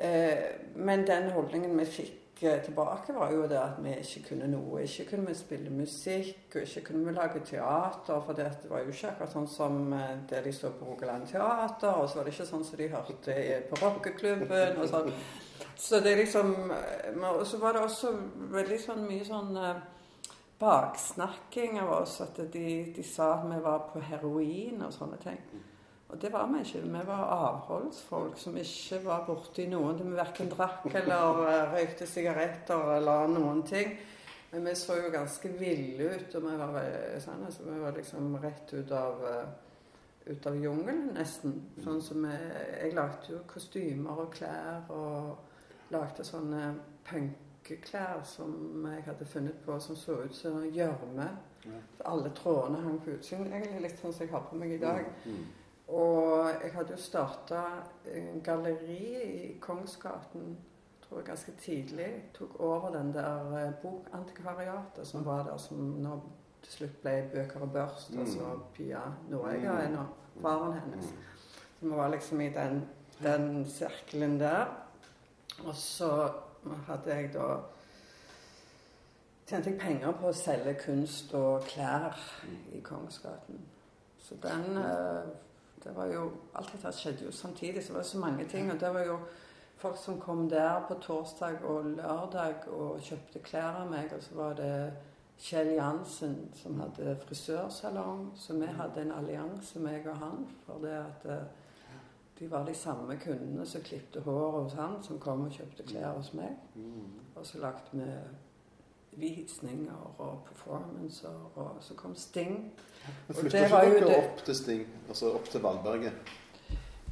Uh, men den holdningen vi fikk tilbake, var jo det at vi ikke kunne noe. Ikke kunne vi spille musikk, og ikke kunne vi lage teater. For det var jo ikke akkurat sånn som eh, det de så på Rogaland Teater, og så var det ikke sånn som de hørte på rockeklubben. og sånn. Så det liksom eh, Og så var det også veldig sånn mye sånn baksnakking av oss. At de, de, sa at vi var på heroin og sånne ting. Og det var vi ikke. Vi var avholdsfolk som ikke var borti noen. Vi verken drakk eller uh, røykte sigaretter eller noen ting. Men vi så jo ganske ville ut, og vi var, sånn, altså, vi var liksom rett ut av uh, ut av jungelen, nesten. Sånn som jeg, jeg lagde jo kostymer og klær og lagde sånne punkeklær som jeg hadde funnet på som så ut som gjørme. Ja. Alle trådene hang på utsiden. Egentlig litt sånn som jeg har på meg i dag. Mm. Mm. Og jeg hadde jo starta galleri i Kongsgaten tror jeg ganske tidlig. Tok over den der eh, bokantikvariatet som var der, som nå til slutt ble Bøker og Børst, mm. altså Pia Norega er nå Faren hennes. Mm. Så vi var liksom i den, den sirkelen der. Og så hadde jeg da tjente jeg penger på å selge kunst og klær i Kongsgaten. Så den eh, Det var jo Alt dette skjedde jo samtidig, så det var så mange ting. Og det var jo folk som kom der på torsdag og lørdag og kjøpte klær av meg. Og så var det Kjell Jansen som hadde frisørsalong. Så vi hadde en allianse, meg og han, for det at eh, de var de samme kundene som klipte håret hos han, som kom og kjøpte klær hos meg. Mm. Og så lagde vi visninger og performancer, og så kom Sting. Men flytta ikke dere det... opp til Sting, altså opp til Valberget?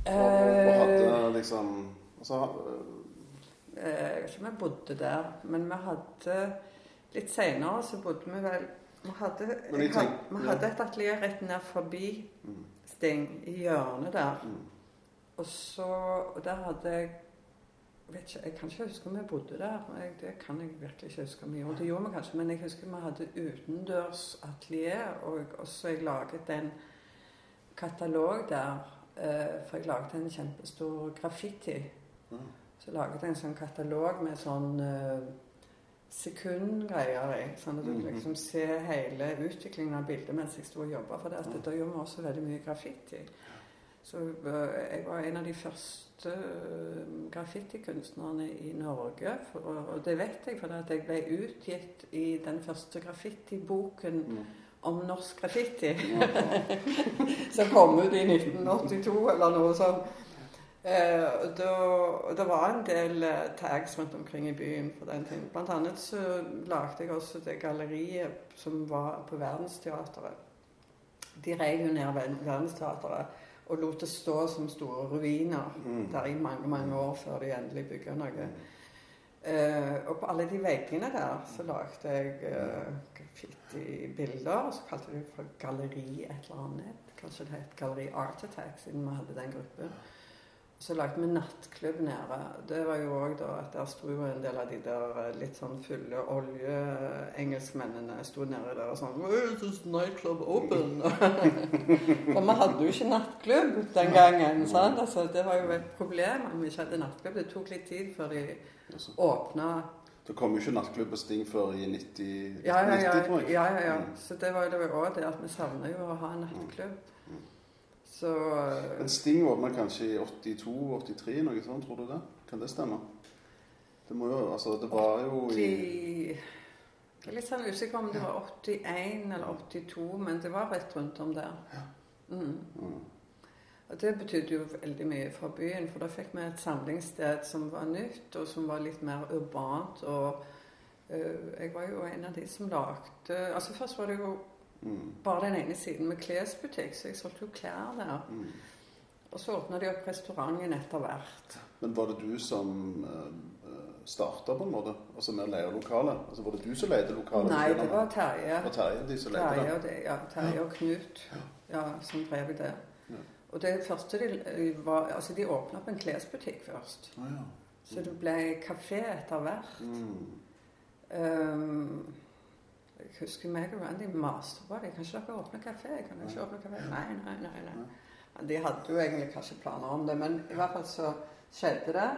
Og, og hadde eh, liksom altså, eh, Jeg vet ikke om vi bodde der, men vi hadde Litt seinere så bodde vi vel Vi hadde, tenk, vi hadde et atelier rett ned forbi mm. Sting, i hjørnet der. Mm. Og så og Der hadde jeg vet ikke, Jeg kan ikke huske om jeg bodde der. Jeg, det kan jeg virkelig ikke huske om gjorde. Det gjorde vi kanskje, men jeg husker vi hadde utendørs atelier, og også jeg laget en katalog der. Eh, for jeg laget en kjempestor graffiti. Mm. Så laget jeg en sånn katalog med sånn uh, sekundgreier i. Sånn at du mm-hmm. liksom ser hele utviklingen av bildet mens jeg sto og jobba. For det, da gjorde vi også veldig mye graffiti. Så eh, jeg var en av de første eh, graffitikunstnerne i Norge. Og det vet jeg, for jeg ble utgitt i den første graffitiboken mm. om norsk graffiti. *laughs* som kom ut i 1982 eller noe sånt. Eh, det var en del tags rundt omkring i byen på den tiden. Blant annet så lagde jeg også det galleriet som var på Verdensteatret. De rev jo ned Verdensteatret og lot det stå som store ruiner mm. der i mange mange år før de endelig bygde noe. Uh, og på alle de veggene der så lagde jeg uh, graffiti-bilder. Og så kalte de det for Galleri et eller annet. Kanskje det het Galleri Art Attack, siden vi hadde den gruppen. Så lagde vi nattklubb nede. Det var jo òg da at der sto jo en del av de der eh, litt sånn fulle oljeengelskmennene sto nede der og sånn Is nightclub open? *laughs* For vi hadde jo ikke nattklubb den gangen. sant? Altså, det var jo et problem om vi ikke hadde nattklubb. Det tok litt tid før de åpna Det kom jo ikke nattklubb og Sting før i 90, ja, ja, ja, 90 tror jeg. Ja, ja, ja. Mm. Så det var jo òg det at vi savner jo å ha en nattklubb. Så Men Sting åpna kanskje i 82-83, noe sånt, tror du det? Kan det stemme? Det må jo Altså, det var jo i Jeg er litt sånn usikker om det var 81 eller 82, men det var rett rundt om der. Mm. Mm. Og Det betydde jo veldig mye for byen, for da fikk vi et samlingssted som var nytt, og som var litt mer urbant. Og uh, jeg var jo en av de som lagde Altså Først var det jo mm. bare den ene siden med klesbutikk, så jeg solgte jo klær der. Mm. Og så åpna de opp restauranten etter hvert. Men var det du som uh, eh, starta på en måte? Altså med å leie lokalet? Altså Var det du som leide lokalet? Nei, det var Terje. Og Terje de som leide Terje og det? Ja, Terje og Knut ja, som drev det. Og det første de var Altså, de åpna opp en klesbutikk først. Ah, ja. Så det ble kafé etter hvert. Mm. Um, jeg husker meg og Randy maste på det. Kan ikke dere åpne kafé? Kan ikke åpne kafé? Nei, nei, nei. nei. De hadde jo egentlig kanskje planer om det, men i hvert fall så skjedde det.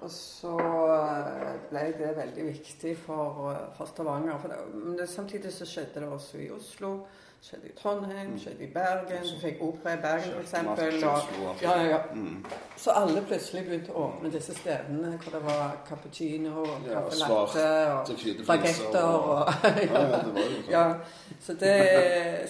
Og så eh, ble det veldig viktig for, eh, for Stavanger. For det, men det, samtidig så skjedde det også i Oslo skjedde i Trondheim, mm. skjedde i Bergen. Så fikk opera i Bergen, f.eks. Ja, ja, ja. Mm. Så alle plutselig begynte å åpne disse stedene hvor det var cappuccino og caffè latte og bagetter og *laughs* ja. Så det,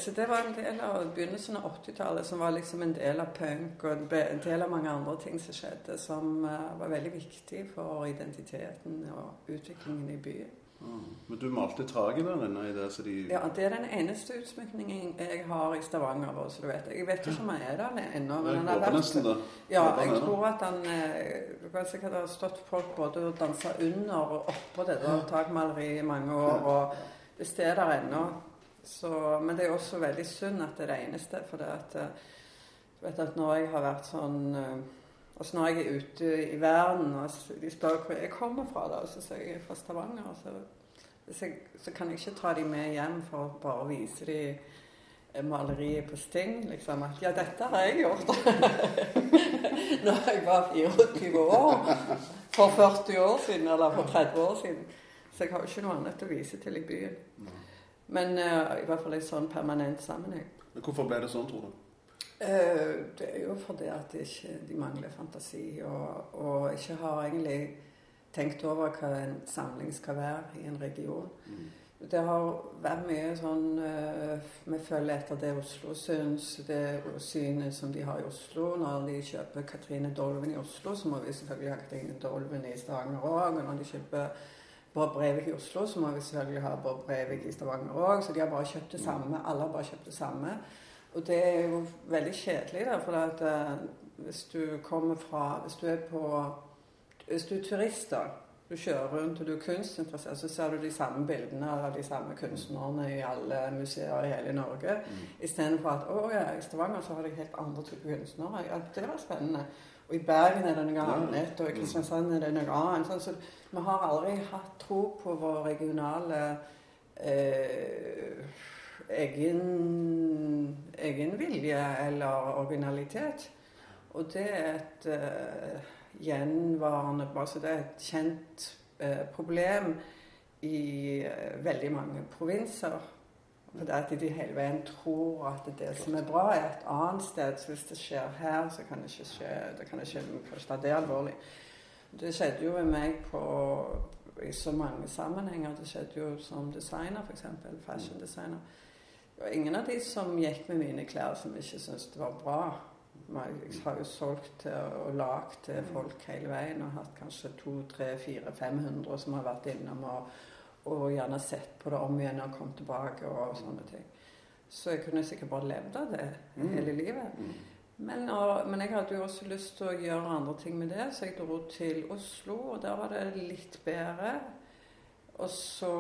så det var en del av begynnelsen av 80-tallet som var liksom en del av punk og en del av mange andre ting som skjedde, som uh, var veldig viktig for identiteten og utviklingen i byen. Men du malte taket der inne i det? Så de... Ja, det er den eneste utsmykningen jeg har i Stavanger. Også, du vet. Jeg vet ikke om han er der ennå. Men han har nesten det. Ja, jeg tror at han eh, Du kan sikkert ha stått folk både og dansa under og oppå det der takmaleriet i mange år. Og det er der ennå. Men det er også veldig synd at det er det eneste. For det at, eh, du vet at når jeg har vært sånn eh, så når jeg er ute i verden og de spør hvor jeg kommer fra, da, så sier jeg fra Stavanger. Så, så, så, kan jeg ikke ta dem med hjem for å bare vise dem maleriet på Sting. Liksom at ja, dette har jeg gjort. *laughs* når jeg var 24 år. For 40 år siden, eller for 30 år siden. Så jeg har jo ikke noe annet å vise til i byen. Men uh, i hvert fall i sånn permanent sammenheng. Men Hvorfor ble det sånn, tror du? Eh, det er jo fordi at ikke, de mangler fantasi og, og, ikke har egentlig tenkt over hva en samling skal være i en region. Mm. Det har vært mye sånn uh, Vi følger etter det Oslo syns, det synet som de har i Oslo. Når de kjøper Katrine Dolven i Oslo, så må vi selvfølgelig ha Katrine Dolven i Stavanger òg. Og når de kjøper Bård Breivik i Oslo, så må vi selvfølgelig ha Bård Breivik i Stavanger òg. Så de har bare kjøpt det samme. Alle har bare kjøpt det samme. Og det er jo veldig kjedelig, da, for at uh, hvis du kommer fra Hvis du er på Hvis du er turist, da, du kjører rundt og du er kunstinteressert, så ser du de samme bildene av de samme kunstnerne i alle museer i hele Norge. Mm. Istedenfor at å ja, i Stavanger så har de helt andre typer kunstnere. Ja, det var spennende. Og i Bergen er det noe annet, og i Kristiansand er det noe annet. Sånn, så vi har aldri hatt tro på vår regionale eh, egen, egen vilje eller originalitet. Og det er et uh, gjenvarende altså Det er et kjent uh, problem i uh, veldig mange provinser. For det at de hele veien tror at det som er bra, er et annet sted. Så hvis det skjer her, så kan det ikke skje det kan ikke kanskje det er alvorlig. Det skjedde jo med meg på, i så mange sammenhenger. Det skjedde jo som designer, f.eks. Fashion designer. Det var ingen av de som gikk med mine klær, som ikke syntes det var bra. Jeg har jo solgt og lagd til folk hele veien og hatt kanskje 200-500 som har vært innom og, og, gjerne sett på det om igjen og kommet tilbake og sånne ting. Så jeg kunne sikkert bare levd av det mm. hele livet. Mm. Men, og, men, jeg hadde jo også lyst til å gjøre andre ting med det, så jeg dro til Oslo, og der var det litt bedre. Og så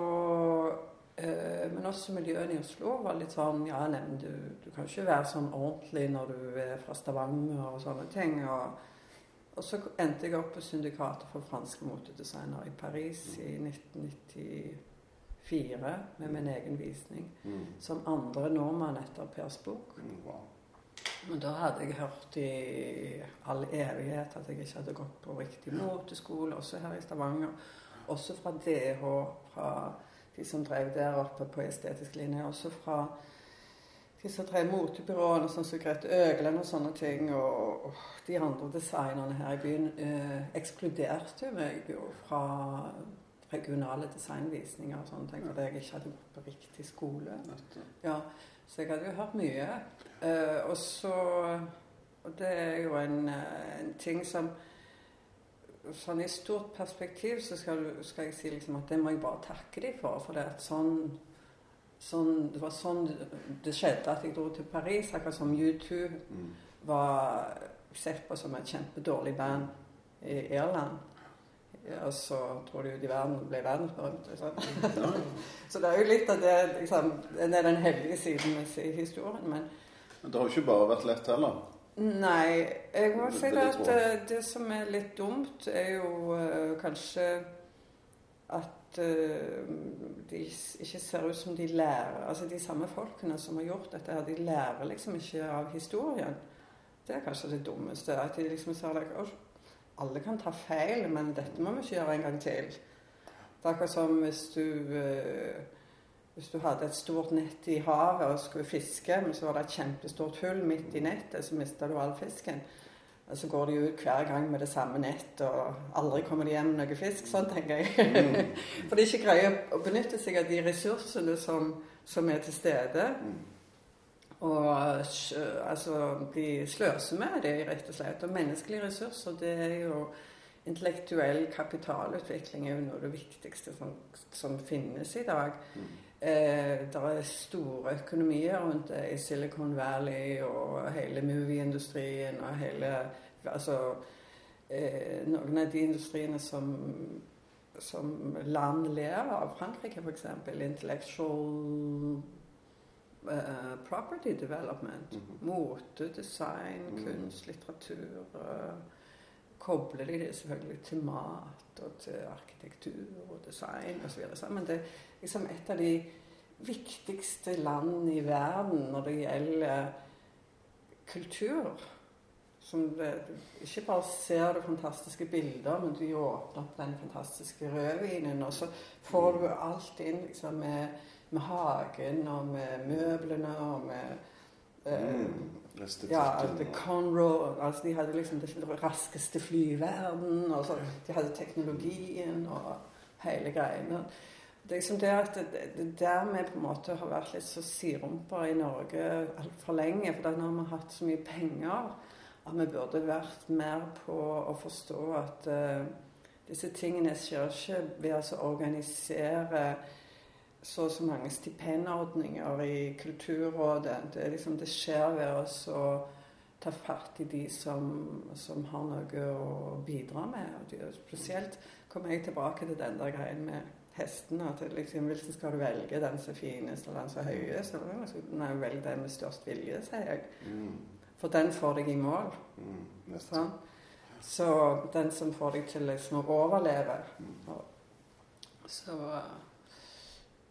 men også miljøene i Oslo var litt sånn Ja, nevn, du, du, kan ikke være sånn ordentlig når du er fra Stavanger og sånne ting. Og, og så endte jeg opp på Syndikatet for franske motedesignere i Paris i 1994 med min egen visning. Mm. Som andre nordmann etter Pers bok. Mm, wow. Men da hadde jeg hørt i all evighet at jeg ikke hadde gått på riktig moteskole, også her i Stavanger. Også fra DH, fra de som drev der oppe på estetisk linje. Også fra de som drev motebyråene, sånn som Grete Øglen og sånne ting. Og, og de andre designerne her i byen eh, ekskluderte meg jo fra regionale designvisninger og sånne ting, fordi jeg ikke hadde gått på riktig skole. Ja, så jeg hadde jo hørt mye. Eh, og så Og det er jo en, eh, en, ting som Sånn i stort perspektiv så skal, skal, jeg si liksom at det må jeg bare takke dem for. For det, sånn, sånn, det var sånn det skjedde at jeg dro til Paris, akkurat som U2 mm. var sett på som et kjempedårlig band i Irland. Og så dro de ut i verden og ble verdensberømt. Sånn. *laughs* så det er jo litt av det liksom, Det er den heldige siden i historien. Men, men det har jo ikke bare vært lett heller? Nei. Jeg må si at uh, det som er litt dumt, er jo uh, kanskje at uh, de ikke ser ut som de lærer Altså de samme folkene som har gjort dette her, de lærer liksom ikke av historien. Det er kanskje det dummeste. At de liksom ser like, alle kan ta feil, men dette må vi ikke gjøre en gang til. Det er akkurat som hvis du, uh, hvis du hadde et stort nett i havet og skulle fiske, men så var det et kjempestort hull midt i nettet, så mista du all fisken. Og så går de ut hver gang med det samme nett, og aldri kommer de hjem med noe fisk. Sånn tenker jeg. Mm. *laughs* For de ikke greier å benytte seg av de ressursene som, som er til stede. Mm. Og altså, de sløser med det, rett og slett. Og menneskelige ressurser, det er jo Intellektuell kapitalutvikling er jo noe av det viktigste som, som finnes i dag. Mm. Eh, det er store økonomier rundt det i Silicon Valley og hele movie-industrien og hele Altså eh, noen av de industriene som, som land ler av, Frankrike f.eks., intellectual uh, property development. Mm -hmm. Mote, design, mm. kunst, litteratur. Uh, kobler de det selvfølgelig til mat og til arkitektur og design osv. Men det er liksom et av de viktigste land i verden når det gjelder kultur. Som det, ikke bare ser du fantastiske bilder, men du åpner opp den fantastiske rødvinen, og så får du alt inn liksom med med hagen og med møblene og med eh, mm, ja, at Conroe altså De hadde liksom det raskeste fly i verden. Og så, de hadde teknologien og hele greiene. Det er liksom det at det, det der vi på en måte har vært litt så sirumper i Norge altfor lenge. For da har vi hatt så mye penger at vi burde vært mer på å forstå at uh, disse tingene skjer ikke ved å organisere så og så mange stipendordninger i Kulturrådet. Det, liksom, det skjer ved å ta fatt i de som, som, har noe å bidra med. Og de, spesielt kommer jeg tilbake til den der greien med hestene. At liksom, Hvilken skal du velge? Den som er finest eller den som er høyest? Nei, velg den med størst vilje, sier jeg. Mm. For den får deg i mål. Mm, sånn? Så den som får deg til liksom, å overleve. Mm. Så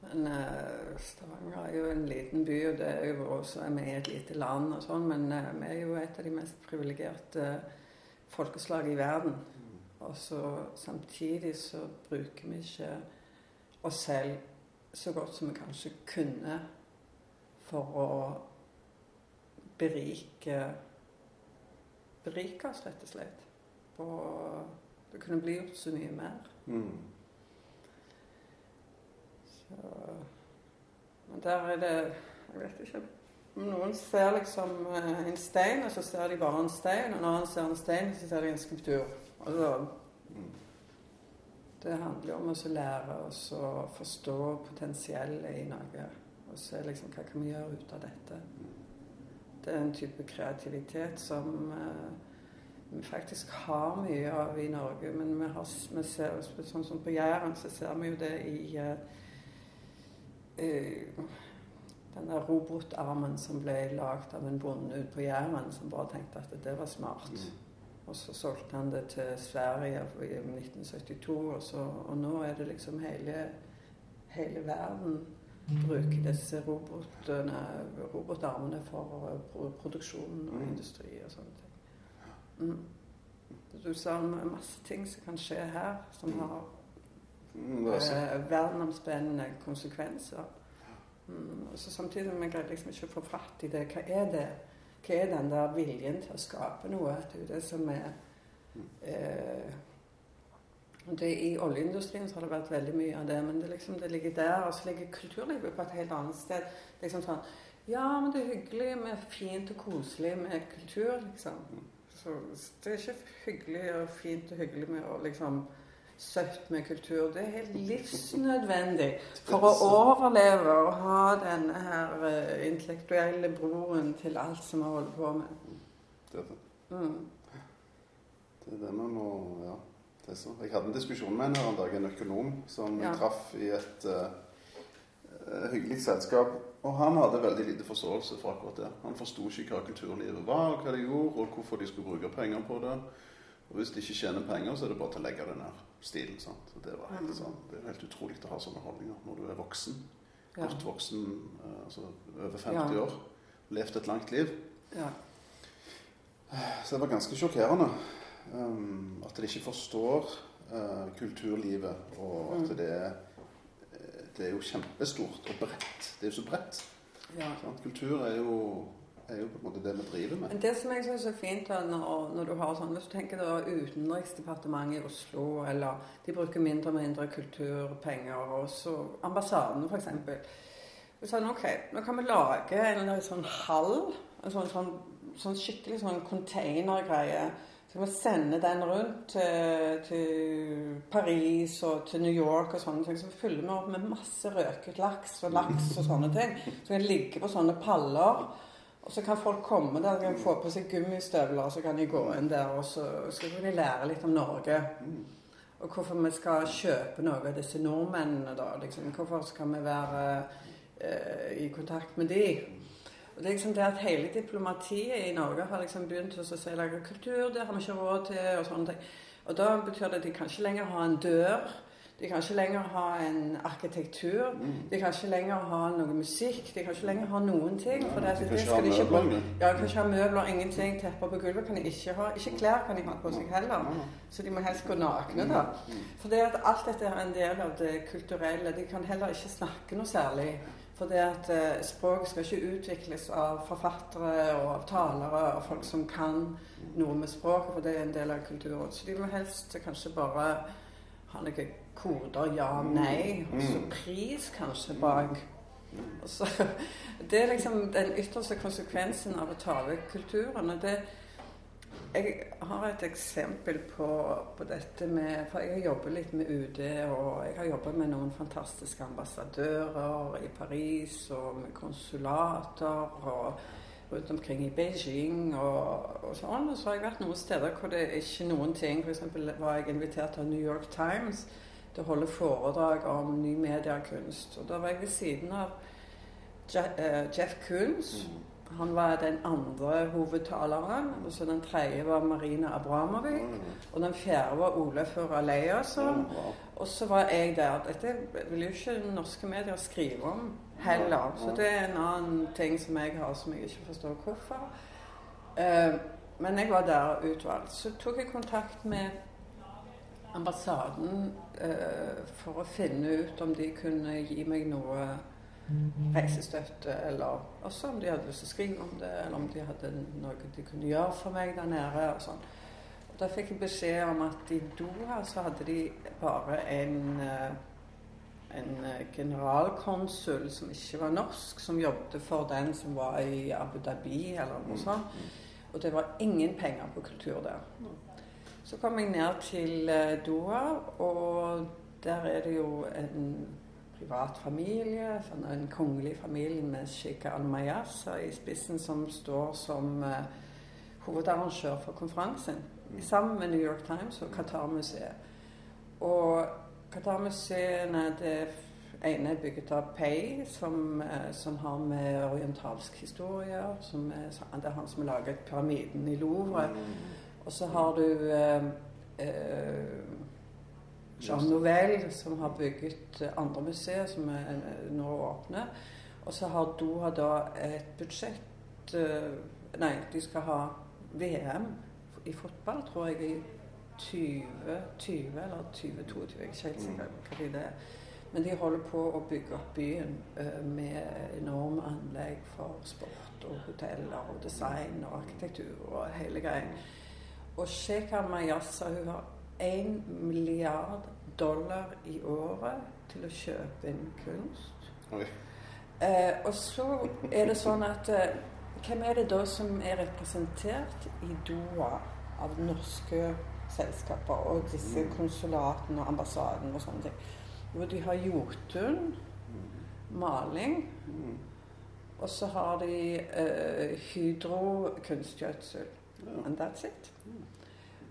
men uh, Stavanger er jo en liten by, og det er jo også er vi i et lite land og sånn, men uh, vi er jo et av de mest privilegerte folkeslag i verden. Og så samtidig så bruker vi ikke oss selv så godt som vi kanskje kunne for å berike berike oss, rett og slett. Og det kunne bli gjort så mye mer. Mm. Men der er det Jeg vet ikke. Noen ser liksom eh, en stein, og så ser de bare en stein. Og når han ser en stein, så ser de en skulptur. Altså, det handler om å lære oss å forstå potensiellet i noe. Og se liksom hva kan vi gjøre ut av dette. Det er en type kreativitet som eh, vi faktisk har mye av i Norge. Men vi, har, vi ser, sånn som på Jæren så ser vi jo det i uh, Eh, denne robotarmen som ble lagd av en bonde ute på Jæren, som bare tenkte at det var smart. Mm. Og så solgte han det til Sverige i 1972, og, så, og nå er det liksom hele, hele verden bruker disse robotene, robotarmene for produksjon og mm. industri og sånne ting. Mm. Du sa masse ting som kan skje her, som har mm, eh, verdenomspennende konsekvenser. Mm, så samtidig som jeg liksom ikke å få fatt i det. Hva er det? Hva er den der viljen til å skape noe? Det er jo det som er eh, det, I oljeindustrien så har det vært veldig mye av det, men det, liksom, det ligger der. Og så ligger kulturlivet på et helt annet sted. Liksom sånn Ja, men det er hyggelig med fint og koselig med kultur, liksom. Så det er ikke hyggelig og fint og hyggelig med å liksom søtt med kultur. Det er helt livsnødvendig for å overleve og ha denne her uh, intellektuelle broen til alt som vi holder på med. Det er det. Mm. Det er det vi må Ja. Det er så. Jeg hadde en diskusjon med en her en dag, en økonom, som ja. traff i et uh, hyggelig selskap. Og han hadde veldig lite forståelse for akkurat det. Han forsto ikke hva kulturlivet var, hva de gjorde, og hvorfor de skulle bruke penger på det. Og hvis de ikke tjener penger, så er det bare til å legge det ned stilen. sant? Det, var helt, sant? det er helt utrolig å ha sånne holdninger når du er voksen. Godt voksen, eh, altså over 50 ja. år. Levd et langt liv. Ja. Så det var ganske sjokkerende um, at de ikke forstår uh, kulturlivet, og at mm. det er eh, det er jo kjempestort og bredt. Det er jo så bredt. Ja. Kultur er jo er jo på en måte det vi driver med. Det som jeg syns er fint når, når, du har sånn Hvis du tenker da Utenriksdepartementet i Oslo, eller de bruker mindre og mindre kulturpenger, og så ambassadene f.eks. Sånn, ok, nå kan vi lage en sånn hall, en sånn, sånn, sånn skikkelig sånn containergreie. Så kan vi sende den rundt til, til, Paris og til New York og sånne ting. Så fyller vi opp med masse røket laks og laks og sånne ting. Så kan ligge på sånne paller. Og så kan folk komme der, kan få på seg gummistøvler, og så kan de gå inn der, og så, skal de lære litt om Norge. Og hvorfor vi skal kjøpe noe av disse nordmennene, da. Liksom. Hvorfor skal vi være eh, i kontakt med de? Og det er liksom det at hele diplomatiet i Norge har liksom begynt å si lage kultur, det har vi ikke råd til, og sånne ting. Og da betyr det at de kan ikke lenger ha en dør de kan ikke lenger ha en arkitektur. De kan ikke lenger ha noe musikk. De kan ikke lenger ha noen ting. For det, de det skal de ikke Ja, de kan ikke ha møbler, ingenting. Tepper på gulvet kan de ikke ha. Ikke klær kan de ha på seg heller. Så de må helst gå nakne, da. For det at alt dette er en del av det kulturelle. De kan heller ikke snakke noe særlig. For det at eh, språket skal ikke utvikles av forfattere og av talere og folk som kan noe med språket, for det er en del av kulturen. Så de må helst kanskje bare ha noe koder ja, nei, og så mm. pris kanskje bak. Så, *laughs* det er liksom den ytterste konsekvensen av å ta vekk kulturen. og det jeg har et eksempel på, på, dette med For jeg har jobbet litt med UD, og jeg har jobbet med noen fantastiske ambassadører i Paris, og med konsulater, og rundt omkring i Beijing og, og sånn. Og så har jeg vært noen steder hvor det er ikke noen ting. F.eks. var jeg invitert av New York Times til å holde foredrag om ny mediekunst. Og da var jeg ved siden av eh, Jeff Koons. Mm. Han var den andre hovedtaleren. Og så den tredje var Marina Abramovic. Mm. Og den fjerde var Ole Føra Leierson. Og så var jeg der. Dette vil jo ikke norske medier skrive om heller. Så det er en annen ting som jeg har som jeg ikke forstår hvorfor. Uh, men jeg var der utvalgt. Så tok jeg kontakt med ambassaden eh, for å finne ut om de kunne gi meg noe reisestøtte, eller også om de hadde lyst til å skrive om det, eller om de hadde noe de kunne gjøre for meg der nede. og sånn. Da fikk jeg beskjed om at i Doha så hadde de bare en, uh, en generalkonsul som ikke var norsk, som jobbet for den som var i Abu Dhabi, eller noe sånt. Og det var ingen penger på kultur der. Så kom jeg ned til eh, Doha, og der er det jo en privat familie, sånn en kongelig familie med Sheikh al-Mayasa i spissen, som står som uh, hovedarrangør for konferansen. Mm. Sammen med New York Times og Qatar-museet. Og Qatar-museene det ene er bygget av Pei, som, uh, som, har med orientalsk historie som er, Det er han som har laget pyramiden i Louvre. Mm. Og så har du eh, eh, Jean Nouvel, som har bygget andre museer som er eh, nå åpne. Og så har Doha da et budsjett eh, Nei, de skal ha VM i fotball, tror jeg, i 2020 eller 2022, jeg er ikke helt sikker på hva det er. Men de holder på å bygge opp byen med enorme anlegg for sport og hoteller og design og arkitektur og hele greien. Og Sheikha Mayasa hun har én milliard dollar i året til å kjøpe inn kunst. Eh, og så er det sånn at eh, Hvem er det da som er representert i Doha av norske selskaper og disse mm. konsulatene og ambassaden og sånne ting? hvor de har jotun, maling, og så har de eh, hydro kunstgjødsel. And that's it.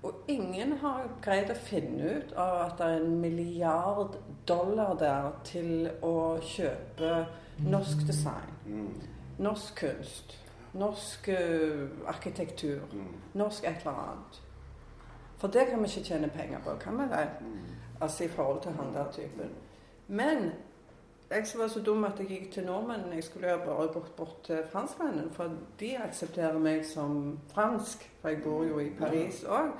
Og ingen har greid å finne ut av at det er en milliard dollar der til å kjøpe norsk design, norsk kunst, norsk uh, arkitektur, norsk et eller annet. For det kan vi ikke tjene penger på, kan vi vel? Altså i forhold til han der typen. Men jeg som var så dum at jeg gikk til nordmennene. Jeg skulle jo bare gått bort til franskmennene, for de aksepterer meg som fransk. For jeg bor jo i Paris òg.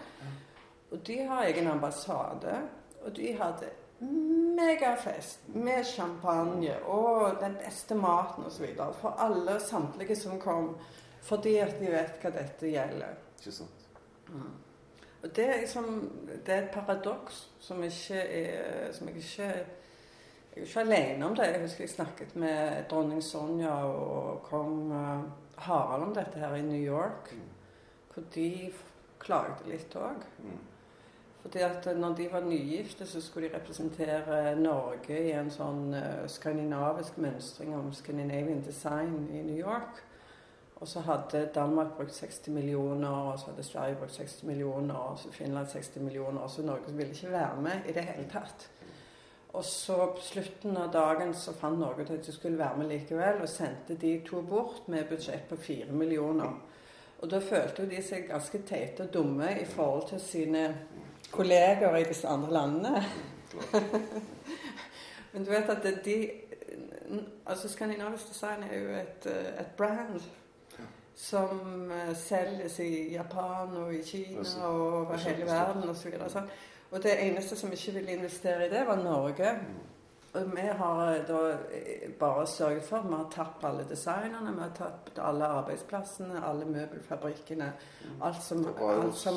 Og de har egen ambassade. Og de hadde megafest med champagne og den beste maten osv. For alle samtlige som kom. Fordi at de vet hva dette gjelder. Ikke sant. Mm. Og det er, liksom, det er et paradoks som, ikke er, som jeg ikke Jeg er ikke alene om det. Jeg husker jeg snakket med dronning Sonja og kong uh, Harald om dette her i New York. Mm. Hvor de klagde litt òg. Mm. Fordi at når de var nygifte, så skulle de representere Norge i en sånn uh, skandinavisk mønstring om Scandinavian design i New York. Og så hadde Danmark brukt 60 millioner, og så hadde Sverige brukt 60 millioner, og så Finland 60 millioner, og så Norge ville ikke være med i det hele tatt. Og så på slutten av dagen så fant Norge ut at de skulle være med likevel, og sendte de to bort med budsjett på fire millioner. Og da følte de seg ganske teite og dumme i forhold til sine kolleger i disse andre landene. *laughs* Men du vet at de Altså Skandinavisk design er jo et, et brand som selges i Japan og i Kina og over hele verden osv. Og, så og det eneste som ikke ville investere i det, var Norge. Og vi har eh, da eh, bare sørget for vi har tatt alle designerne, vi har tatt alle arbeidsplassene, alle møbelfabrikkene. Mm. Alt som, det var jo så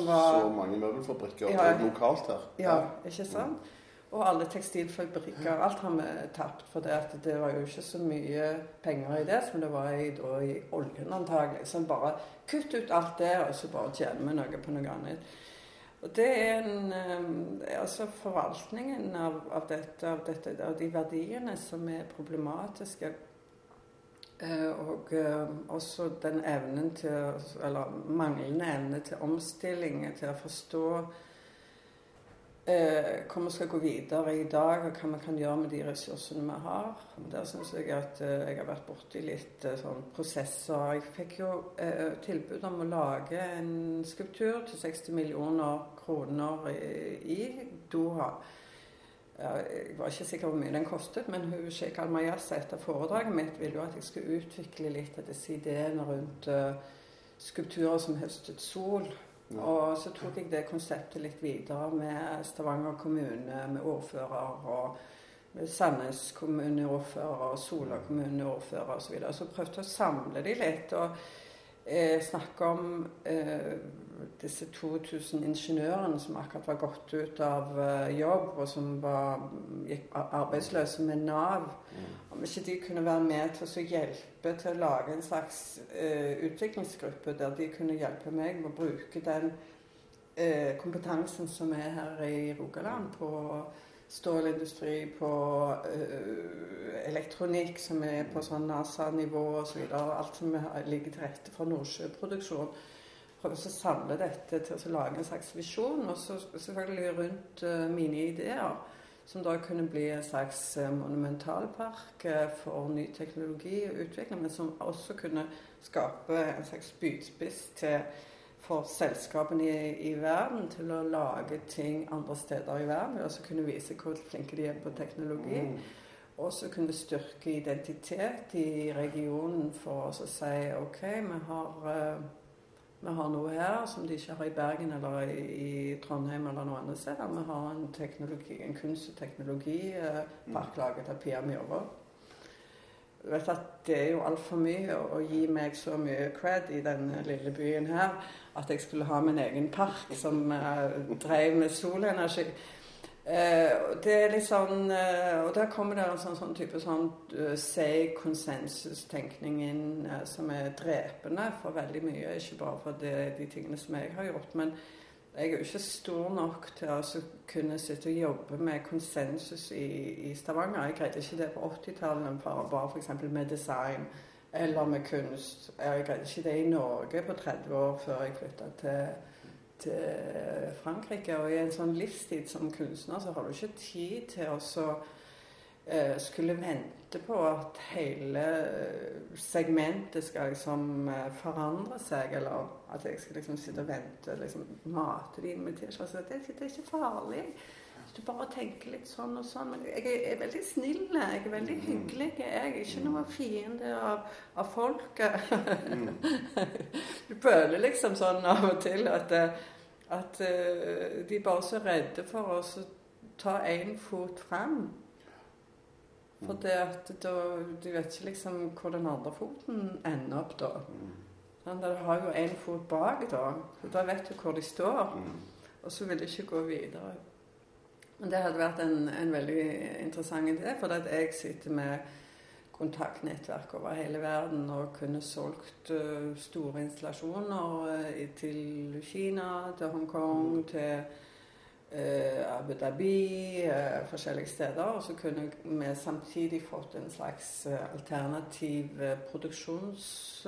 mange møbelfabrikker ja, lokalt her. Ja, ikke sant? Og alle tekstilfabrikker. Alt har vi tapt. For det, det var jo ikke så mye penger i det som det var i, da, i oljen antagelig. Så bare kutt ut alt det, og så bare tjener vi noe på noe annet. Og det er en um, Altså forvaltningen av, av, dette, av, dette, av de verdiene som er problematiske. Uh, og uh, også den evnen til Eller manglende evne til omstilling, til å forstå eh, hvor vi skal gå videre i dag, og hva vi kan gjøre med de ressursene vi har. Der syns jeg at eh, jeg har vært borti litt eh, sånn prosesser. Jeg fikk jo eh, tilbud om å lage en skulptur til 60 millioner kroner i, i Doha. Jeg var ikke sikker hvor mye den kostet, men hun Sheikh Al-Mayasa etter foredraget mitt ville jo at jeg skulle utvikle litt av disse ideene rundt uh, skulpturer som høstet sol. Og så tok jeg det konseptet litt videre med Stavanger kommune, med ordfører og Sandnes kommuneordfører og Sola kommuneordfører osv. Så, videre. så prøvde jeg å samle de litt. og eh, snakke om eh, disse 2000 ingeniørene som akkurat var gått ut av eh, jobb, og som var, gikk arbeidsløse med Nav. Mm. Om ikke de kunne være med til å hjelpe til å lage en slags eh, utviklingsgruppe der de kunne hjelpe meg med å bruke den eh, kompetansen som er her i Rogaland på stålindustri, på uh, elektronikk som er på sånn NASA-nivå osv. Alt som ligger til rette for nordsjøproduksjon. Prøve å samle dette til å lage en slags visjon. Og så selvfølgelig rundt uh, mine ideer. Som da kunne bli en slags uh, monumentalpark for ny teknologi og utvikling. Men som også kunne skape en slags spydspiss til for selskapene i, i, verden til å lage ting andre steder i verden. Og så kunne vise hvor flinke de er på teknologi. Mm. Og så kunne styrke identitet i regionen for å si OK, vi har uh, Vi har noe her som de ikke har i Bergen eller i, Trondheim eller noen andre steder. Vi har en, teknologi, en kunst- og teknologipark laget av Pia Myhrvold. Vet at Det er jo altfor mye å gi meg så mye cred i denne lille byen her at jeg skulle ha min egen park som uh, drev med solenergi. Uh, det er litt sånn uh, Og der kommer det en sånn, sånn type sånn uh, say konsensustenkning inn som er drepende for veldig mye. Ikke bare for det, de tingene som jeg har gjort, men jeg er jo ikke stor nok til å kunne sitte og jobbe med konsensus i, i Stavanger. Jeg greide ikke det på 80-tallet, bare f.eks. med design eller med kunst. Jeg greide ikke det i Norge på 30 år før jeg flytta til, til, Frankrike. Og i en sånn livstid som kunstner så har du ikke tid til å så uh, skulle vente på at hele segmentet skal liksom uh, forandre seg, eller at jeg skal liksom sitte og vente liksom mate det inn med T-skjorte. Det, det er ikke farlig. Hvis du bare tenker litt sånn og sånn. Men jeg er, er veldig snill. Jeg er veldig mm. hyggelig. Jeg er ikke noe fiende av, av folket. Mm. *laughs* du føler liksom sånn av og til at, at uh, de bare er så redde for å ta én fot fram. For det at da, Du vet ikke liksom hvor den andre foten ender opp da. Mm. Sånn, de har jo én fot bak da. Så da vet du hvor de står. Og så vil de ikke gå videre. Men Det hadde vært en, en veldig interessant idé, for at jeg sitter med kontaktnettverk over hele verden og kunne solgt uh, store installasjoner uh, til Kina, til Hongkong, mm. til uh, Abu Dhabi, forskjellige steder. Og så kunne vi samtidig fått en slags alternativ produksjons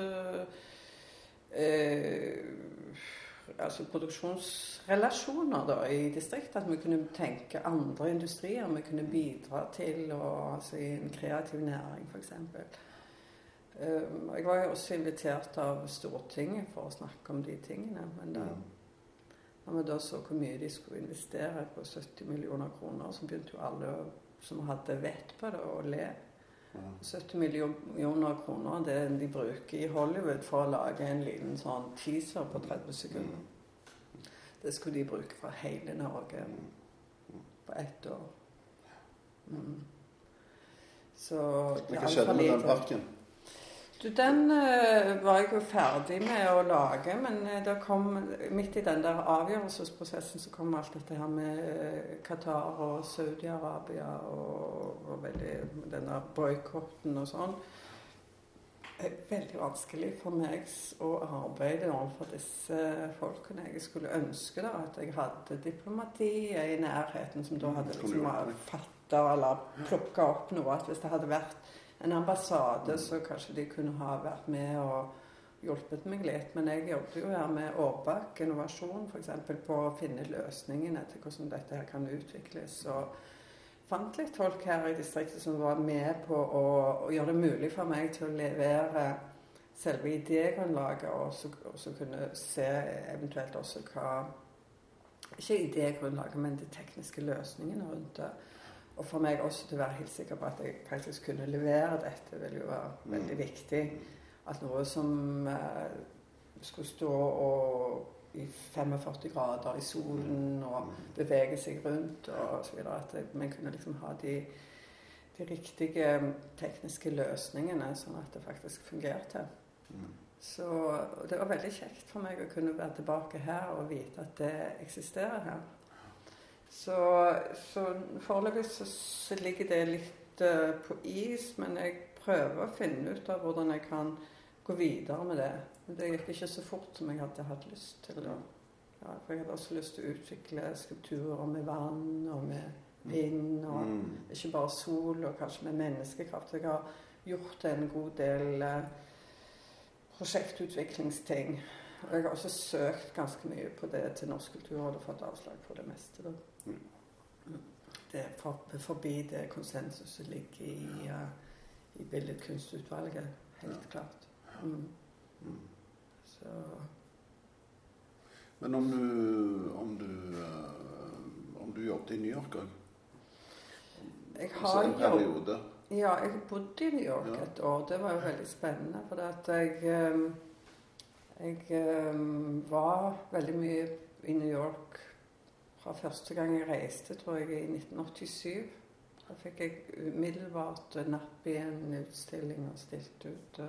altså produksjonsrelasjoner da, i distriktet. At vi kunne tenke andre industrier vi kunne bidra til, og, altså i en kreativ næring f.eks. Um, jeg var jo også invitert av Stortinget for å snakke om de tingene. Men da, når vi da så hvor mye de skulle investere på 70 millioner kroner, så begynte jo alle som hadde vett på det, å le. 70 millioner kroner det de bruker i Hollywood for å lage en liten sånn teaser på 30 sekunder. Det skulle de bruke fra hele Norge på ett år. Mm. Så Hva skjedde med den parken? Du, Den uh, var jeg jo ferdig med å lage, men det kom midt i den der avgjørelsesprosessen så kom alt dette her med uh, Qatar og Saudi-Arabia og, og veldig, den der boikotten og sånn. Veldig vanskelig for meg å arbeide overfor disse folkene. Jeg skulle ønske da at jeg hadde diplomati i nærheten som da hadde liksom fatta eller plukka opp noe. At hvis det hadde vært en ambassade, så kanskje de kunne ha vært med og hjulpet meg litt. Men jeg jobbet jo her med Årbakk innovasjon f.eks. på å finne løsningene til hvordan dette her kan utvikles. og fant litt folk her i distriktet som var med på å, å gjøre det mulig for meg til å levere selve idégrunnlaget, og så, kunne se eventuelt også hva Ikke idégrunnlaget, men de tekniske løsningene rundt det. Og for meg også til å være helt sikker på at jeg faktisk kunne levere dette, vil jo være mm. veldig viktig. At noe som eh, skulle stå og, i 45 grader i solen mm. og mm. bevege seg rundt og så videre, at vi kunne liksom ha de, de, riktige tekniske løsningene, sånn at det faktisk fungerte. Så det var veldig kjekt for meg å kunne være tilbake her og vite at det eksisterer her. Så, så foreløpig så, så, ligger det litt uh, på is, men jeg prøver å finne ut av hvordan jeg kan gå videre med det. Men det gikk ikke så fort som jeg hadde hatt lyst til. Ja, for jeg hadde også lyst til å utvikle skulpturer med vann og med vind, og mm. ikke bare sol, og kanskje med menneskekraft. Jeg har gjort en god del uh, prosjektutviklingsting. Og jeg har også søkt ganske mye på det til Norsk kultur og fått avslag på det meste. da. Det er for, forbi det konsensuset ligger i, uh, i billedkunstutvalget. Helt klart. Mm. Mm. Så Men om du om du, uh, om du jobbet i New York òg? Jeg har en periode? Ja, jeg bodde i New York ja. et år. Det var jo veldig spennende. For at jeg um, Jeg um, var veldig mye i New York fra første gang jeg reiste, tror jeg, i 1987. Da fikk jeg umiddelbart napp i en utstilling og stilt ut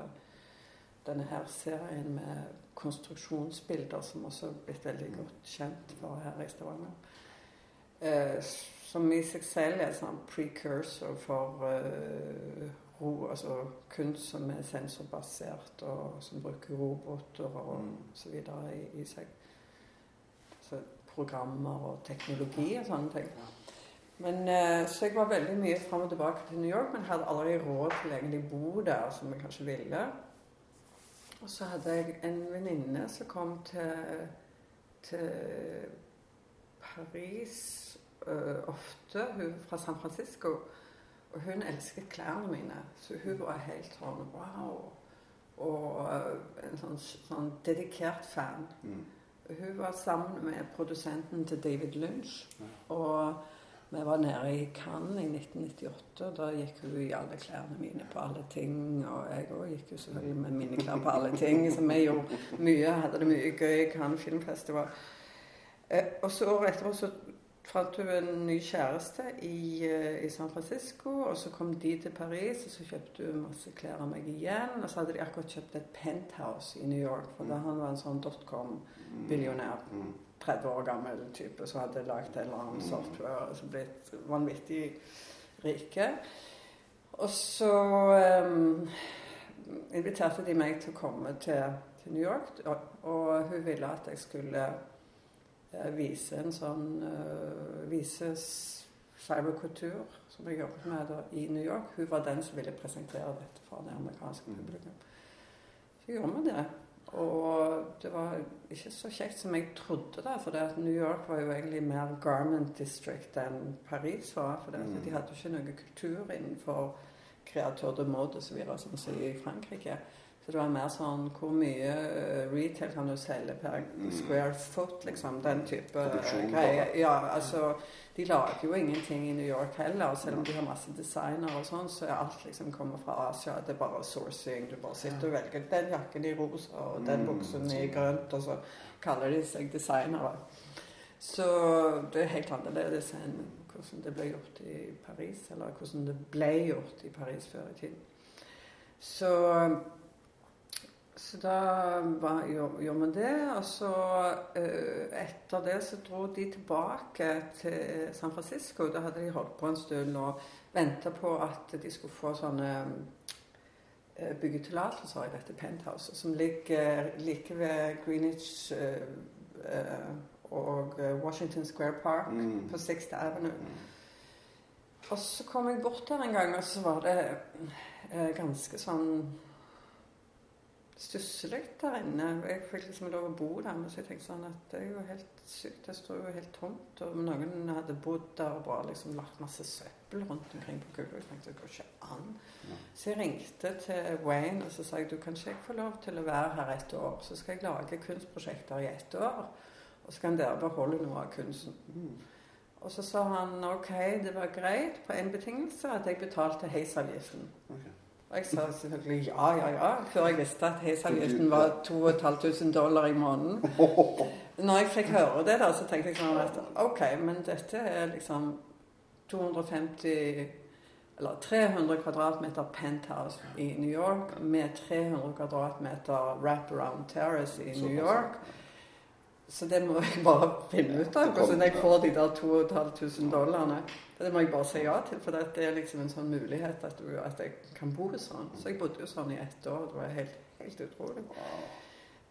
denne her serien med konstruksjonsbilder, som også er blitt veldig godt kjent for her i Stavanger. Uh, som i seg selv er sånn precursor for uh, ro, altså kunst som er sensorbasert, og som bruker roboter og mm. så videre i, i seg. Så programmer og teknologi og sånne ting. Men, uh, så jeg var veldig mye fram og tilbake til New York, men hadde aldri råd til egentlig bo der som jeg kanskje ville. Og så hadde jeg en venninne som kom til, til Paris uh, ofte. Hun fra San Francisco. Og hun elsket klærne mine. Så hun var helt sånn wow. Og uh, en sånn, sånn, dedikert fan. Mm. Hun var sammen med produsenten til David Lynch. Og vi var nede i Cannes i 1998. og Da gikk hun i alle klærne mine på alle ting. Og jeg òg gikk jo selvfølgelig med mine klær på alle ting. Så vi gjorde mye, hadde det mye gøy i Cannes filmfestival. Eh, og så året etterpå så fant hun en ny kjæreste i, eh, i, San Francisco. Og så kom de til Paris, og så kjøpte hun masse klær av meg igjen. Og så hadde de akkurat kjøpt et penthouse i New York, for da han var en sånn dotcom-billionær. 30 år gammel type som hadde lagd en eller annen software og så blitt vanvittig rike. Og så um, inviterte de meg til å komme til, til New York, og, og hun ville at jeg skulle vise en sånn uh, Vise cyberkultur, som jeg jobbet med da, i New York. Hun var den som ville presentere dette for det amerikanske mm. publikum. Så gjorde vi det. Og det var ikke så kjekt som jeg trodde, da. For New York var jo egentlig mer garment district enn Paris var. For det, mm. de hadde jo ikke noe kultur innenfor kreatør de mode som sier i Frankrike. Så det var mer sånn Hvor mye eh, retail kan du selge per mm. square foot? liksom, Den type greier. Ja, altså, De lager jo ingenting i New York heller. Selv om de har masse designere og sånn, så er alt liksom kommer fra Asia. Det er bare sourcing. Du bare sitter og velger den jakken i rosa og den mm, buksen i grønt, og så kaller de seg designere. Så det er helt annerledes enn hvordan det ble gjort i Paris, eller hvordan det ble gjort i Paris før i tiden. Så så da var, gjorde vi det. Og så uh, etter det så dro de tilbake til San Francisco. Da hadde de holdt på en stund og venta på at de skulle få sånne uh, byggetillatelser i dette penthouset, som ligger like ved Greenwich og Washington Square Park mm. på Sixth Avenue. Mm. Og så kom jeg bort der en gang, og så var det ganske sånn stusslig der inne. Jeg fikk liksom lov å bo der, men så jeg tenkte sånn at det er jo helt sykt. Det står jo helt tomt. Og noen hadde bodd der og bare liksom lagt masse søppel rundt omkring på gulvet. Jeg tenkte det går ikke an. Så jeg ringte til Wayne og så sa jeg, du kan ikke jeg få lov til å være her et år. Så skal jeg lage kunstprosjekter i ett år. Og så kan dere beholde noe av kunsten. Mm. Og så sa han ok, det var greit på en betingelse, at jeg betalte heisavgiften. Okay. Og jeg sa selvfølgelig ja, ja, ja, før jeg visste at heisavgiften var 2500 dollar i måneden. *laughs* Når jeg fikk høre det, da, så tenkte jeg sånn at ok, men dette er liksom 250 eller 300 kvadratmeter penthouse i New York med 300 kvadratmeter wraparound terrace i New York. Så det må jeg bare finne ut av, hvordan jeg får de der 2500 dollarene. Det må jeg bare si ja til, for det er liksom en sånn mulighet at, du, at jeg kan bo sånn. Så jeg bodde jo sånn i ett år. Det var helt, helt utrolig.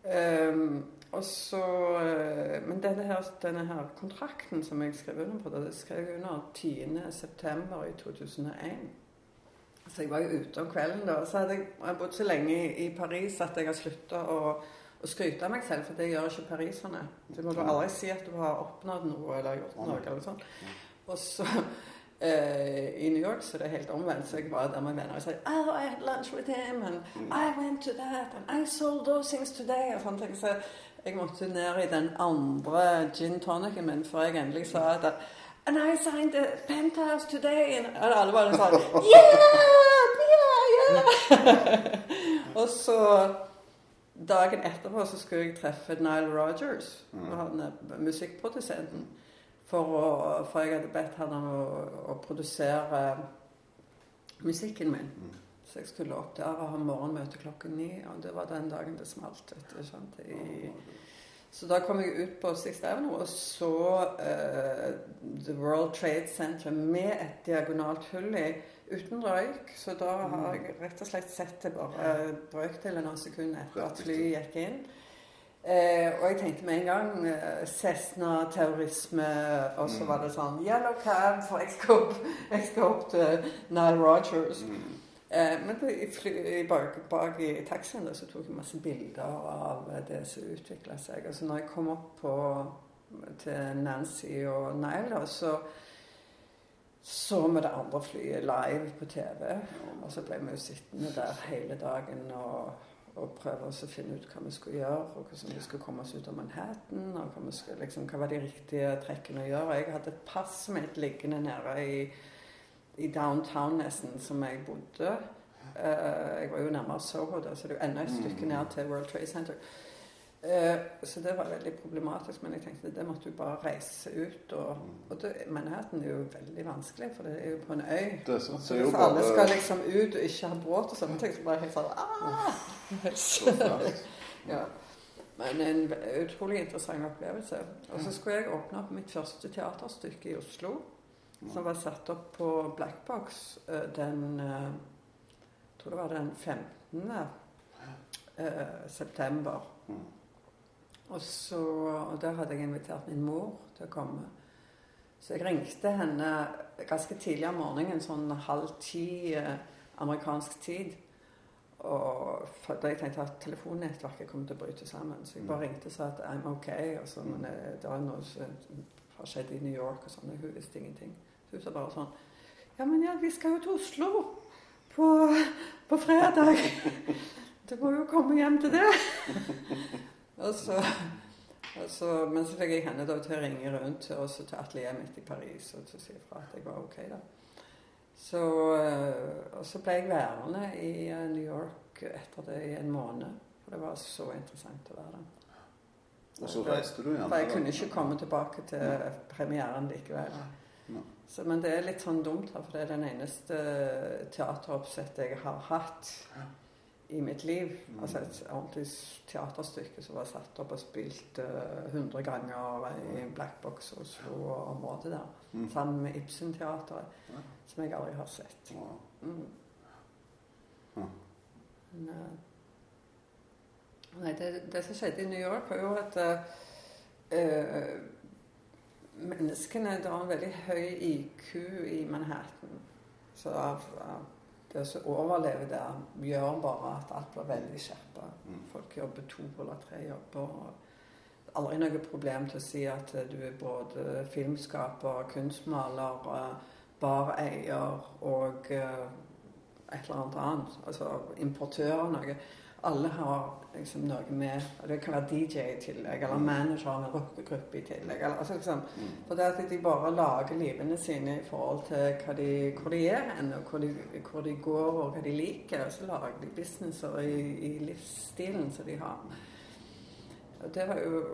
Um, og så, uh, men denne her, denne her, kontrakten som jeg skrev under på, det skrev jeg under 10.9. i 2001. Så jeg var jo ute om kvelden da. Så hadde jeg, jeg bodd så lenge i, i Paris at jeg har slutta å, å, skryte av meg selv, for det gjør ikke pariserne. Du må aldri si at du har oppnådd noe eller gjort noe. eller sånt. Og så uh, i New York så det er helt omvendt. Så jeg var der med venner og sa oh, I had lunch with him, and mm. I went to that, and I sold those things today. Og sånn ting. Så jeg måtte ned i den andre gin tonicen min før jeg endelig sa at And I signed the penthouse today. Og alle bare sånn *laughs* Yeah! Yeah! Yeah! og så dagen etterpå så skulle jeg treffe Nile Rogers, mm. han er musikkprodusenten. For, å, for jeg hadde bedt han om å, å produsere musikken min. Mm. Så jeg skulle opp der og ha morgenmøte klokken ni. Og det var den dagen det smalt. vet du? I, så da kom jeg ut på Sixth Avenue og så uh, The World Trade Center med et diagonalt hull i uten røyk. Så da har jeg rett og slett sett det bare brøkdelen av sekundet etter at flyet gikk inn. Eh, og jeg tenkte med en gang eh, Cessna-terrorisme, og så mm. var det sånn Yellow cab, for jeg skal opp, *laughs* jeg skal opp til Nile Rogers. Mm. Eh, men i, fly, i bak, bak, i taxien så tok jeg masse bilder av det som utvikla seg. Altså når jeg kom opp på, til Nancy og Nile, så så vi det andre flyet live på TV. Og så ble vi jo sittende der hele dagen og, og prøve å finne ut hva vi skulle gjøre, og hvordan vi skulle komme oss ut av Manhattan. og Hva, skulle, liksom, hva var de riktige trekkene å gjøre. Jeg hadde et pass mitt liggende nede i, i downtown nesten, som jeg bodde. Uh, jeg var jo nærmere Soho, da, så det er jo enda et stykke mm. ned til World Trade Center. Eh, så det var veldig problematisk. Men jeg tenkte det måtte jo bare reise ut. Og, og det, Manhattan er jo veldig vanskelig, for det er jo på en øy. Det så, så hvis alle skal liksom ut og ikke ha båt og sånne ting, så bare helt sånn ah! *laughs* ja. Men en utrolig interessant opplevelse. Og så skulle jeg åpne opp mitt første teaterstykke i Oslo. Som var satt opp på Black Box eh, den eh, Jeg tror det var den 15. september. Og, så, og der hadde jeg invitert min mor til å komme. Så jeg ringte henne ganske tidlig om morgenen, sånn halv ti eh, amerikansk tid. Og for da jeg tenkte at telefonnettverket kom til å bryte sammen. Så jeg bare mm. ringte og sa at I'm ok. Og så, men det, er noe som har skjedd i New York og sånn. Hun visste ingenting. Så hun sa bare sånn Ja, men ja, vi skal jo til Oslo på, på fredag. *laughs* Du må jo komme hjem til det. Og så, og så, men så fikk jeg henne da til å ringe rundt og så til atelieret mitt i Paris og til å si fra at jeg var ok. da. Så, eh, og så ble jeg værende i eh, New York etter det i en måned. For det var så interessant å være der. Og så reiste du igjen? For jeg kunne ikke komme tilbake til ja. premieren likevel. Ja. Så, men det er litt sånn dumt, her, for det er den eneste teateroppsettet jeg har hatt. Ja i mitt liv. Mm. Altså et ordentlig teaterstykke som var satt opp og spilt uh, 100 ganger i Black Box og området der. Mm. Sammen med Ibsen-teatret, ja. som jeg aldri har sett. Mm. Ja. Men, uh, nei, det, det, som skjedde i New York, var jo at uh, menneskene Det var en veldig høy IQ i Manhattan. Så av, av det å overleve der gjør bare at alt blir veldig skjerpa. Mm. Folk jobber to eller tre jobber. Aldri noe problem til å si at du er både filmskaper, kunstmaler, bareier og eh, et eller annet annet. Altså importør av noe alle har liksom noe med og Det kan være DJ i tillegg, eller mm. manager av en rockegruppe i tillegg. Eller, altså, liksom, mm. For det at de bare lager livene sine i forhold til de, hvor de er hen, og hvor de, hvor de, går, og hva de liker. Og så lager de businesser i, i livsstilen som de har. Og det var jo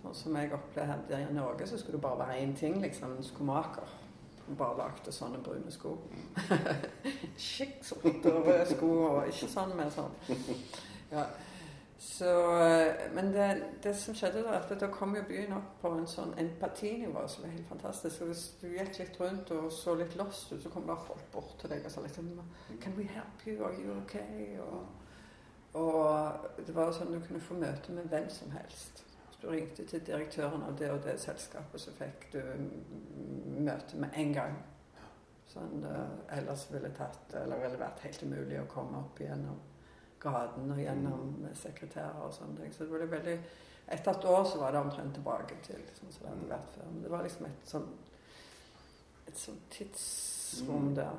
sånn som jeg opplevde her i Norge, så skulle det bare være én ting, liksom. Skomaker bare lagde sånne brune sko. *laughs* Skikk sorte røde sko, og ikke sånn men sånn. Ja. Så, eh, men det, det, som skjedde da, at da kom jo byen opp på en sånn empatinivå som var helt fantastisk. Så hvis du gikk litt rundt og så litt lost ut, så kom det folk bort til deg og sa liksom Can we help you? Are you okay? Og, og det var sånn du kunne få møte med hvem som helst du ringte til direktøren av det og det selskapet, så fikk du møte med en gang. Sånn, det ellers ville, tatt, eller ville vært helt umulig å komme opp gjennom gaten og gjennom sekretærer og sånne ting. Så det ble veldig Etter et år så var det omtrent tilbake til sånn som det hadde vært før. Men det var liksom et sånn et sånn tidsrom mm. der.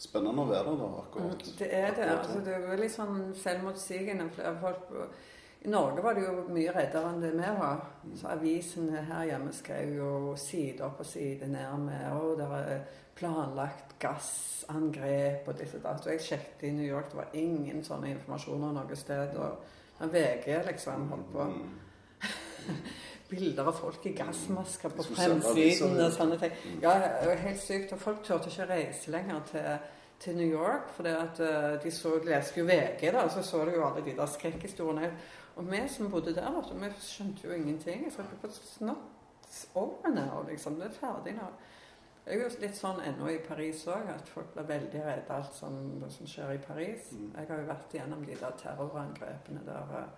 Spennende å være der, da, akkurat. Mm, det er det. altså Det er veldig sånn selvmotsigende. Folk i Norge var det jo mye reddere enn det vi var. Så Avisene her hjemme skrev jo side opp og side ned med og det var planlagt gassangrep og disse dato. Jeg sjekket i New York, det var ingen sånne informasjoner noe sted. og VG liksom holdt på. Mm. *laughs* Bilder av folk i gassmasker på fremsiden og sånne ting. Ja, helt sykt. Og folk turte ikke reise lenger til, til New York, for de så, leste jo VG, da, og så så du jo alle de der skrekkhistoriene. Og vi som bodde der, vet vi skjønte jo ingenting. Jeg sa it's snart over nå, liksom. Det er ferdig nå. Det er jo litt sånn ennå i Paris òg, at folk blir veldig redde alt som, som skjer i Paris. Mm. Jeg har jo vært igjennom de der terrorangrepene der eh,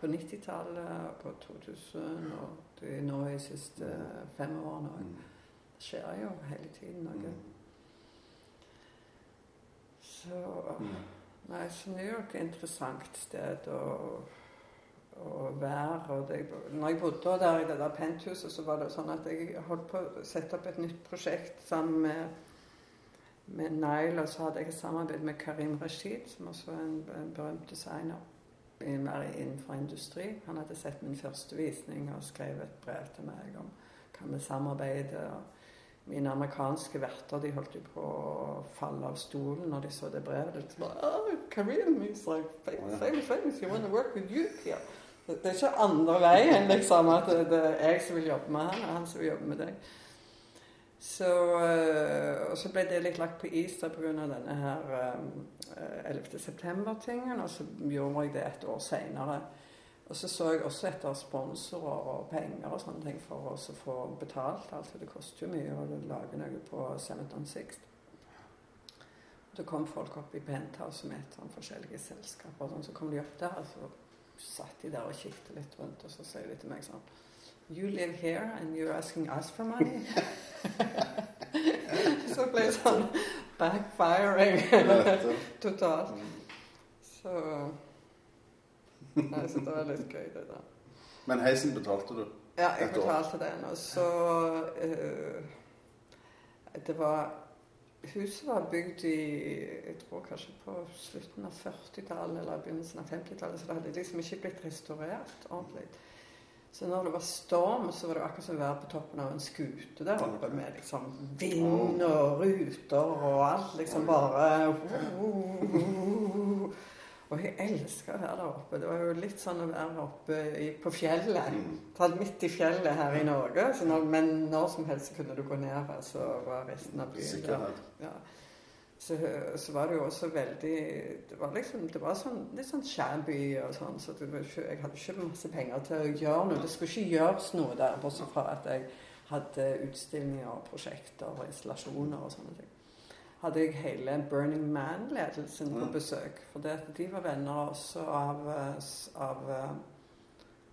på 90-tallet, på 2000 og det nå i de siste fem årene òg. Mm. Det skjer jo hele tiden noe. Mm. Så. Nei, så New York er et interessant sted å, å vær. Og det, når jeg bodde der i det der penthuset, så var det sånn at jeg holdt på å sette opp et nytt prosjekt sammen med, med Nile. Og så hadde jeg et samarbeid med Karim Rashid, som også er en, en berømt designer mer innenfor industri. Han hadde sett min første visning og skrev et brev til meg om kan vi samarbeide. og mine amerikanske verter de holdt jo på å falle av stolen når de så det brevet. Det var, oh, Karim, he's like famous, famous, famous. You want to work with you here. Det det er ikke andre veien, liksom, at det, det er jeg som vil jobbe med han, og han som vil jobbe med deg. Så, øh, og så ble det litt lagt på is da pga. denne her øh, 11. september-tingen, og så gjorde jeg det et år seinere. Og så så jeg også etter sponsorer og penger og sånne ting for å få betalt. Altså det koster jo mye å lage noe på Senaton Sixth. Da kom folk opp i penthouse med et sånn forskjellige selskaper. Sånn, så kom de opp der, og så satt de der og kikket litt rundt, og så sier de til meg sånn You live here and you're asking us for money? *laughs* så ble det sånn backfiring totalt. Mm. Så Nei, så det var litt gøy, det der. Men heisen betalte du? Ja, jeg betalte den. Og så uh, Det var Huset var bygd i jeg tror kanskje på slutten av 40-tallet eller begynnelsen av 50-tallet, så det hadde liksom ikke blitt restaurert ordentlig. Så når det var storm, så var det akkurat som å være på toppen av en skute der oppe med liksom vind og ruter og alt liksom bare Og jeg elsker å være der oppe. Det var jo litt sånn å være oppe i, på fjellet. Mm. Tatt midt i fjellet her i Norge. Så når, men når som helst kunne du gå ned her, så var resten av byen der. Ja. Så, så var det jo også veldig Det var liksom, det var sånn, litt sånn shabby og sånn, så det var ikke, jeg hadde ikke masse penger til å gjøre noe. Det skulle ikke gjøres noe der, bortsett fra at jeg hadde utstillinger og prosjekter og installasjoner og sånne ting. Hadde jeg hele Burning Man-ledelsen på besøk. For de var venner også av, eh, av, eh,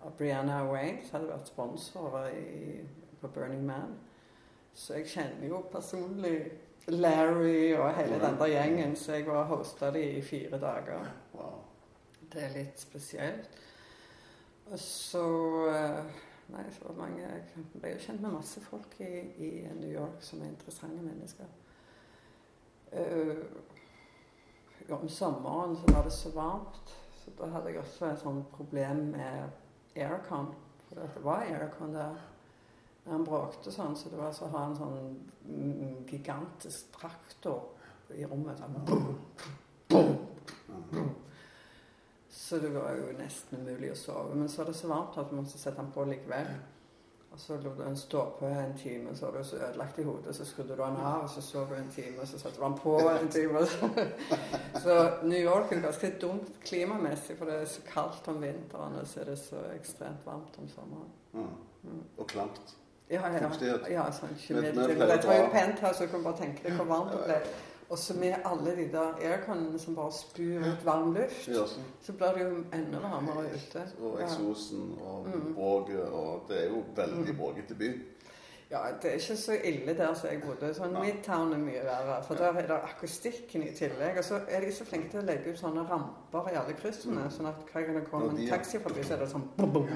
av Brianna Wayne, som hadde vært sponsorer i, på Burning Man. Så jeg kjenner jo personlig Larry og hele den der gjengen, så jeg var hosta de i fire dager. Det er litt spesielt. Og så eh, Nei, så mange Jeg ble jo kjent med masse folk i, i New York som er interessante mennesker. Ja, om sommeren så var det så varmt, så da hadde jeg også et sånt problem med aircon. For det var aircon der. Han bråkte sånn, så det var så å ha en sånn gigantisk traktor i rommet. Sånn, boom, boom, boom. så det var jo nesten umulig å sove. Men så var det så varmt at vi måtte sette den på likevel. Og så lot du den stå på en time, så var du så ødelagt i hodet, så skrudde du den av, og så sov du en time, og så satte du den på en time. *laughs* Så New York er ganske dumt klimamessig, for det er så kaldt om vinteren, og så er det så ekstremt varmt om sommeren. Mm. Mm. Og klamt. Ja, ja. Ja sånn ikke Men- med, men det, pleier Jeg tror jo pent her, så du kan bare tenke deg hvor varmt det ble. Og så med alle de der airconene som bare spyr ut varm luft, Ja, sånn. så blir det jo enda varmere ute. Og Ja. eksosen og Mm. og det er jo veldig bråkete by. Ja, det er ikke så ille der som jeg bodde. Sånn Nei. Midtown er mye verre. For der er det akustikken i tillegg. Og så er de så flinke til å legge ut sånne ramper i alle kryssene. Mm. Sånn at hver gang det kommer en taxi forbi, så er det sånn du tror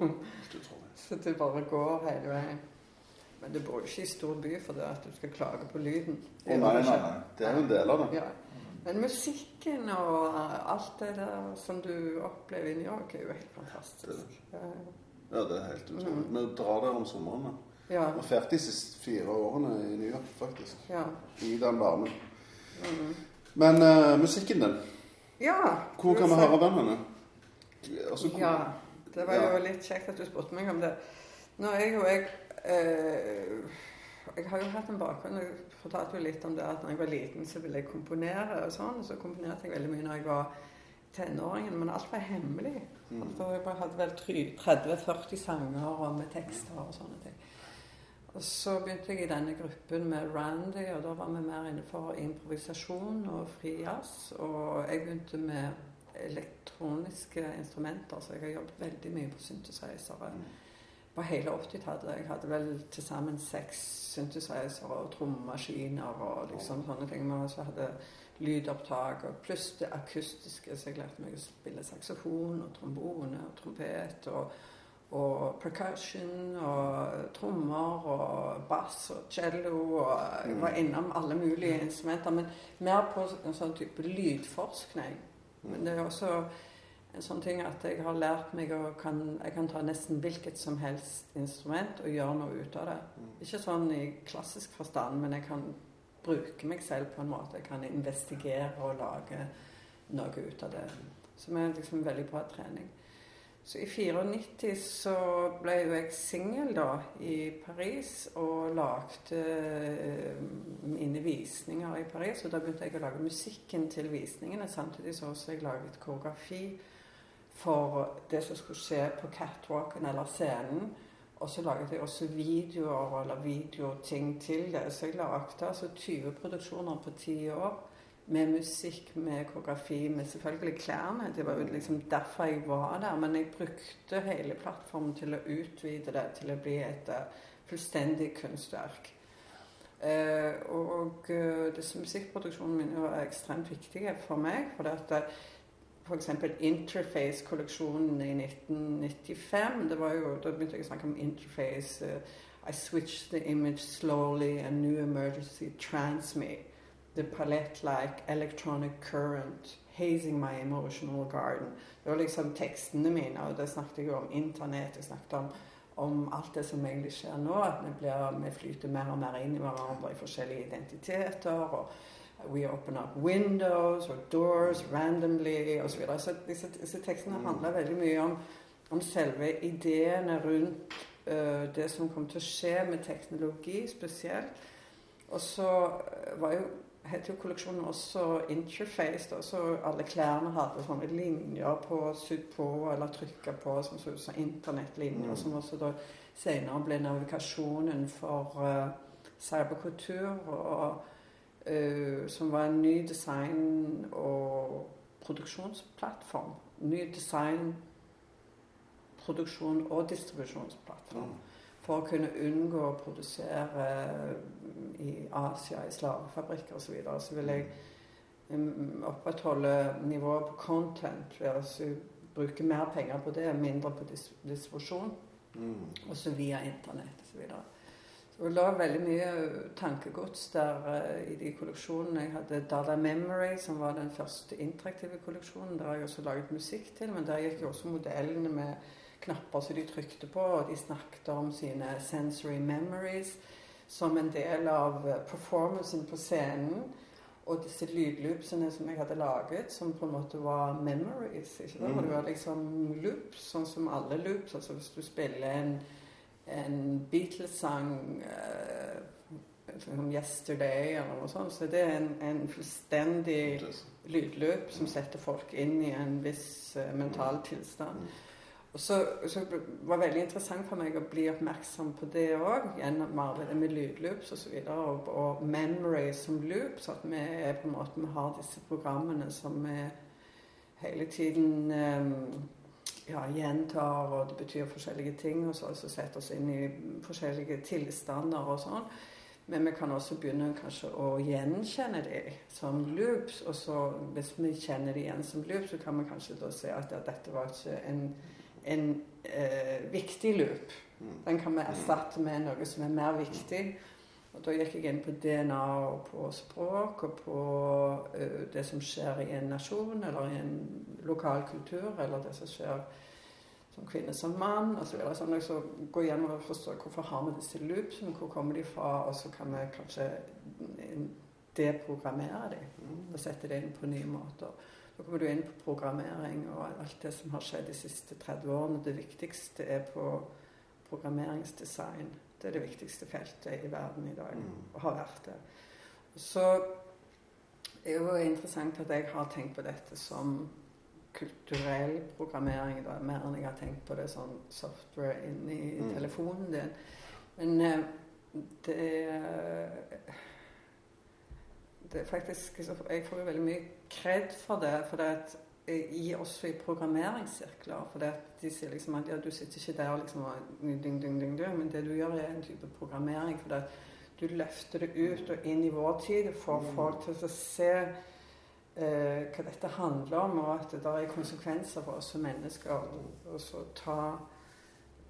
det. Så det bare går hele veien. Men du bor jo ikke i stor by for det at du skal klage på lyden. Å, nei, nei, nei. Det er jo en del av det. Ja. Men musikken og alt det der som du opplever i New York, er jo helt fantastisk. Ja, Ja, det er helt utrolig. Mm. Vi drar der om sommeren. ja. Vi har de siste fire årene i New York, faktisk. ja. I den varmen. Mm. Men uh, musikken din, ja hvor kan vi høre den henne? altså, Ja. Det var jo litt kjekt at du spurte meg om det. Nå er jo jeg eh, Jeg har jo hatt en bakgrunn Jeg fortalte jo litt om det at når jeg var liten, så ville jeg komponere og sånn. Så komponerte jeg veldig mye når jeg var tenåringen, men alt var hemmelig. Mm. Altså, jeg hadde vel 30-40 sanger og med tekster og sånne ting. Og så begynte jeg i denne gruppen med Randy, og da var vi mer inne for improvisasjon og fri jazz. Og jeg begynte med elektroniske instrumenter, så jeg har jobbet veldig mye på synthesizere. Mm. På hele 80-tallet. Jeg hadde vel til sammen seks synthesizere og trommemaskiner og liksom sånne ting. Men også hadde lydopptak og pluss det akustiske, så jeg lærte meg å spille saksofon og trombone og trompet. og og percussion og trommer og bass og cello. og Jeg var mm. innom alle mulige instrumenter, men mer på en sånn type lydforskning. Men det er også en sånn ting at jeg har lært meg å kan, jeg kan ta nesten hvilket som helst instrument og gjøre noe ut av det. Mm. Ikke sånn i klassisk forstand, men jeg kan bruke meg selv på en måte. Jeg kan investigere og lage noe ut av det. Som er liksom veldig bra trening. Så i 94 så ble jo jeg singel da i Paris og lagde uh, mine visninger i Paris. Og da begynte jeg å lage musikken til visningene. Samtidig så også jeg laget koreografi for det som skulle skje på catwalken eller scenen. Og så laget jeg også videoer eller videoting til det. Så jeg lagde altså 20 produksjoner på ti år med musikk, med koreografi, med selvfølgelig klærne. Det var jo liksom derfor jeg var der. Men jeg brukte hele plattformen til å utvide det til å bli et uh, fullstendig kunstverk. Uh, og uh, disse musikkproduksjonene mine var ekstremt viktige for meg. For at f.eks. Interface-kolleksjonen i 1995 det var jo, Da begynte jeg å snakke om interface. I switched the image slowly, a new emergency trans me the palette-like electronic current hazing my emotional garden. Det var liksom tekstene mine, og det snakket jeg om internett. Jeg snakket om, om alt det som egentlig skjer nå. At vi, blir, vi flyter mer og mer inn i hverandre i forskjellige identiteter. og We open up windows or doors randomly osv. Så, videre. så disse, disse tekstene mm. handler veldig mye om, om selve ideene rundt uh, det som kom til å skje med teknologi spesielt. Og så var jo het jo kolleksjonen også Interface. Da, så alle klærne hadde sånne linjer på, sydd på eller trykka på, som så ut som internettlinjer. Mm. Som også da senere ble navigasjonen for uh, cyberkultur. Og, som var en ny design- og produksjonsplattform. Ny design, produksjon og distribusjonsplattform. Mm for å kunne unngå å produsere i Asia, i slavefabrikker osv. Så, videre. så vil jeg um, opprettholde nivået på content ved å bruke mer penger på det, mindre på distribusjon. Mm. Også via internett osv. Så, videre. så det la veldig mye tankegods der uh, i de kolleksjonene. Jeg hadde Dada Memory, som var den første interaktive kolleksjonen. Der har jeg også laget musikk til, men der gikk jo også modellene med knapper som de trykte på, og de snakket om sine sensory memories som en del av eh, performancen på scenen. Og disse lydloopsene som jeg hadde laget, som på en måte var memories. ikke sant? Mm. Det var liksom loops, sånn som alle loops. altså Hvis du spiller en, en Beatles-sang som 'Yesterday' eller noe sånt, så det er en, en fullstendig lydloop som setter folk inn i en viss uh, mental tilstand. Mm. Og så, så var det veldig interessant for meg å bli oppmerksom på det òg, gjennom arbeidet med lydloops osv. Og, og, og memory som loop. Så At vi på en måte vi har disse programmene som vi hele tiden um, ja, gjentar, og det betyr forskjellige ting. Og så, så setter oss inn i forskjellige tilstander og sånn. Men vi kan også begynne kanskje å gjenkjenne de som loops. Og så hvis vi kjenner de igjen som loops, så kan vi kanskje da se at ja, dette var ikke en en eh, viktig loop. Mm. Den kan vi erstatte med noe som er mer viktig. Og Da gikk jeg inn på DNA og på språk og på uh, det som skjer i en nasjon eller i en lokal kultur, eller det som skjer som kvinne som mann osv. Så sånn, så gå gjennom og forstå hvorfor har vi disse loopsene, hvor kommer de fra, og så kan vi kanskje deprogrammere dem mm. og sette det inn på nye måter. Da kommer du inn på programmering og alt det som har skjedd de siste 30 årene. Det viktigste er på programmeringsdesign. Det er det viktigste feltet i verden i dag, mm. og har vært det. Så det er jo interessant at jeg har tenkt på dette som kulturell programmering da, mer enn jeg har tenkt på det sånn software inni mm. telefonen din. Men eh, det det er faktisk Jeg får jo veldig mye kred for det. For det at i også i programmeringssirkler. For det de sier liksom at ja, du sitter ikke der liksom og ding, ding, ding, men det du gjør, er en type programmering. For du løfter det ut og inn i vår tid og får mm. folk til å se eh, hva dette handler om, og at det der er konsekvenser for oss som mennesker. Og så ta,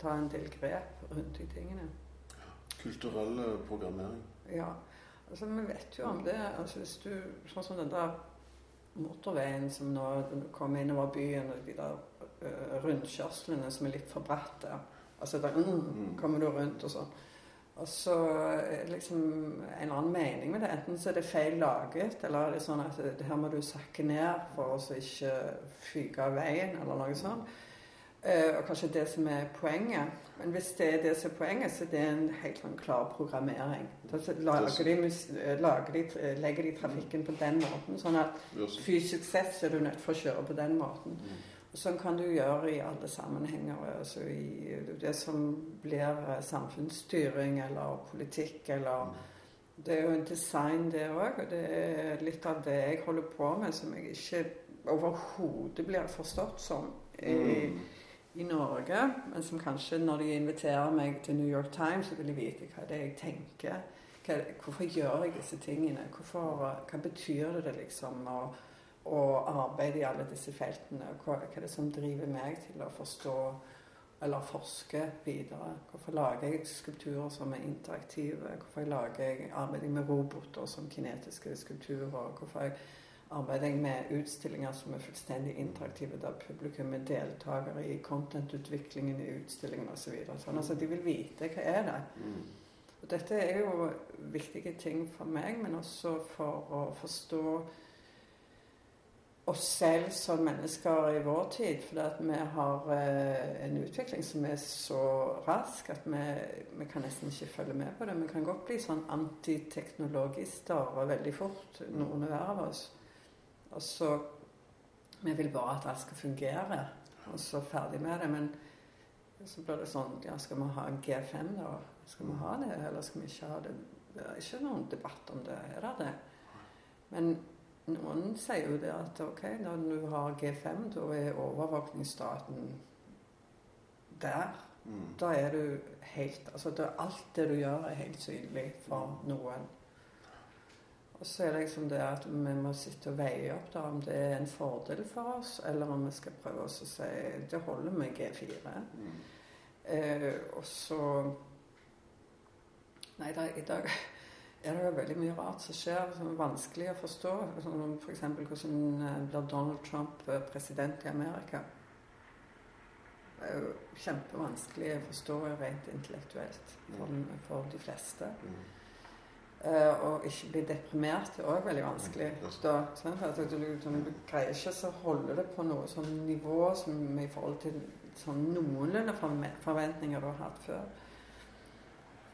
ta en del grep rundt de tingene. Kulturell programmering. Ja. Altså, vi vet jo om det. Altså, hvis du, sånn som den der motorveien som nå kommer innover byen, og de der uh, rundkjørslene som er litt for bratte. Altså der mm, mm, kommer du rundt og sånn. Og så er liksom en eller annen mening med det. Enten så er det feil laget, eller er det sånn at det, her må du sakke ned for å ikke fyke av veien, eller noe sånt. Uh, og kanskje det som er poenget. Men hvis det er det som er poenget, så det er en helt sånn klar programmering. Da lager de, eh, lager de, eh, legger de trafikken på den måten. Sånn at fysisk sett så er du nødt for å kjøre på den måten. Mm. Og sånn kan du gjøre i alle sammenhenger. Altså i det som blir samfunnsstyring eller politikk eller mm. Det er jo en design, det òg. Og det er litt av det jeg holder på med, som jeg ikke overhodet blir forstått som. i mm i Norge, men som kanskje når de inviterer meg til New York Times, så vil de vite hva det er jeg tenker. Hva, hvorfor gjør jeg disse tingene? Hvorfor, hva betyr det liksom å, å, arbeide i alle disse feltene? Hva, hva er det som driver meg til å forstå eller forske videre? Hvorfor lager jeg skulpturer som er interaktive? Hvorfor lager jeg arbeider med roboter som kinetiske skulpturer? Hvorfor jeg arbeider jeg med utstillinger som er fullstendig interaktive, der publikum er deltakere i contentutviklingen i utstillingen osv. Så videre. sånn, altså, de vil vite hva er det mm. Og dette er jo viktige ting for meg, men også for å forstå oss selv som mennesker i vår tid. For vi har eh, en utvikling som er så rask at vi, vi, kan nesten ikke følge med på det. Vi kan godt bli sånn antiteknologister veldig fort, noen hver av oss. Og så Vi vil bare at alt skal fungere, og så ferdig med det. Men så blir det sånn Ja, skal vi ha en G5, da? Skal vi ha det, eller skal vi ikke ha det? Det er ikke noen debatt om det, er det det? Men noen sier jo det at ok, når du har G5, da er overvåkningsstaten der. Mm. Da er du helt Altså alt det du gjør, er helt synlig for noen. Og så er det liksom det at vi må sitte og veie opp da, om det er en fordel for oss, eller om vi skal prøve oss å si det holder med G4. Mm. Eh, og så Nei, da, i dag er det jo veldig mye rart som skjer som er vanskelig å forstå. Som F.eks. hvordan eh, blir Donald Trump eh, president i Amerika. Det er jo kjempevanskelig å forstå rent intellektuelt for, mm. for de fleste. Mm. Uh, og ikke bli deprimert er òg veldig vanskelig. Da, sånn, altså, du, du, du, greier ikke så holde det på noe sånn nivå som i forhold til sånn noenlunde forventninger du har hatt før.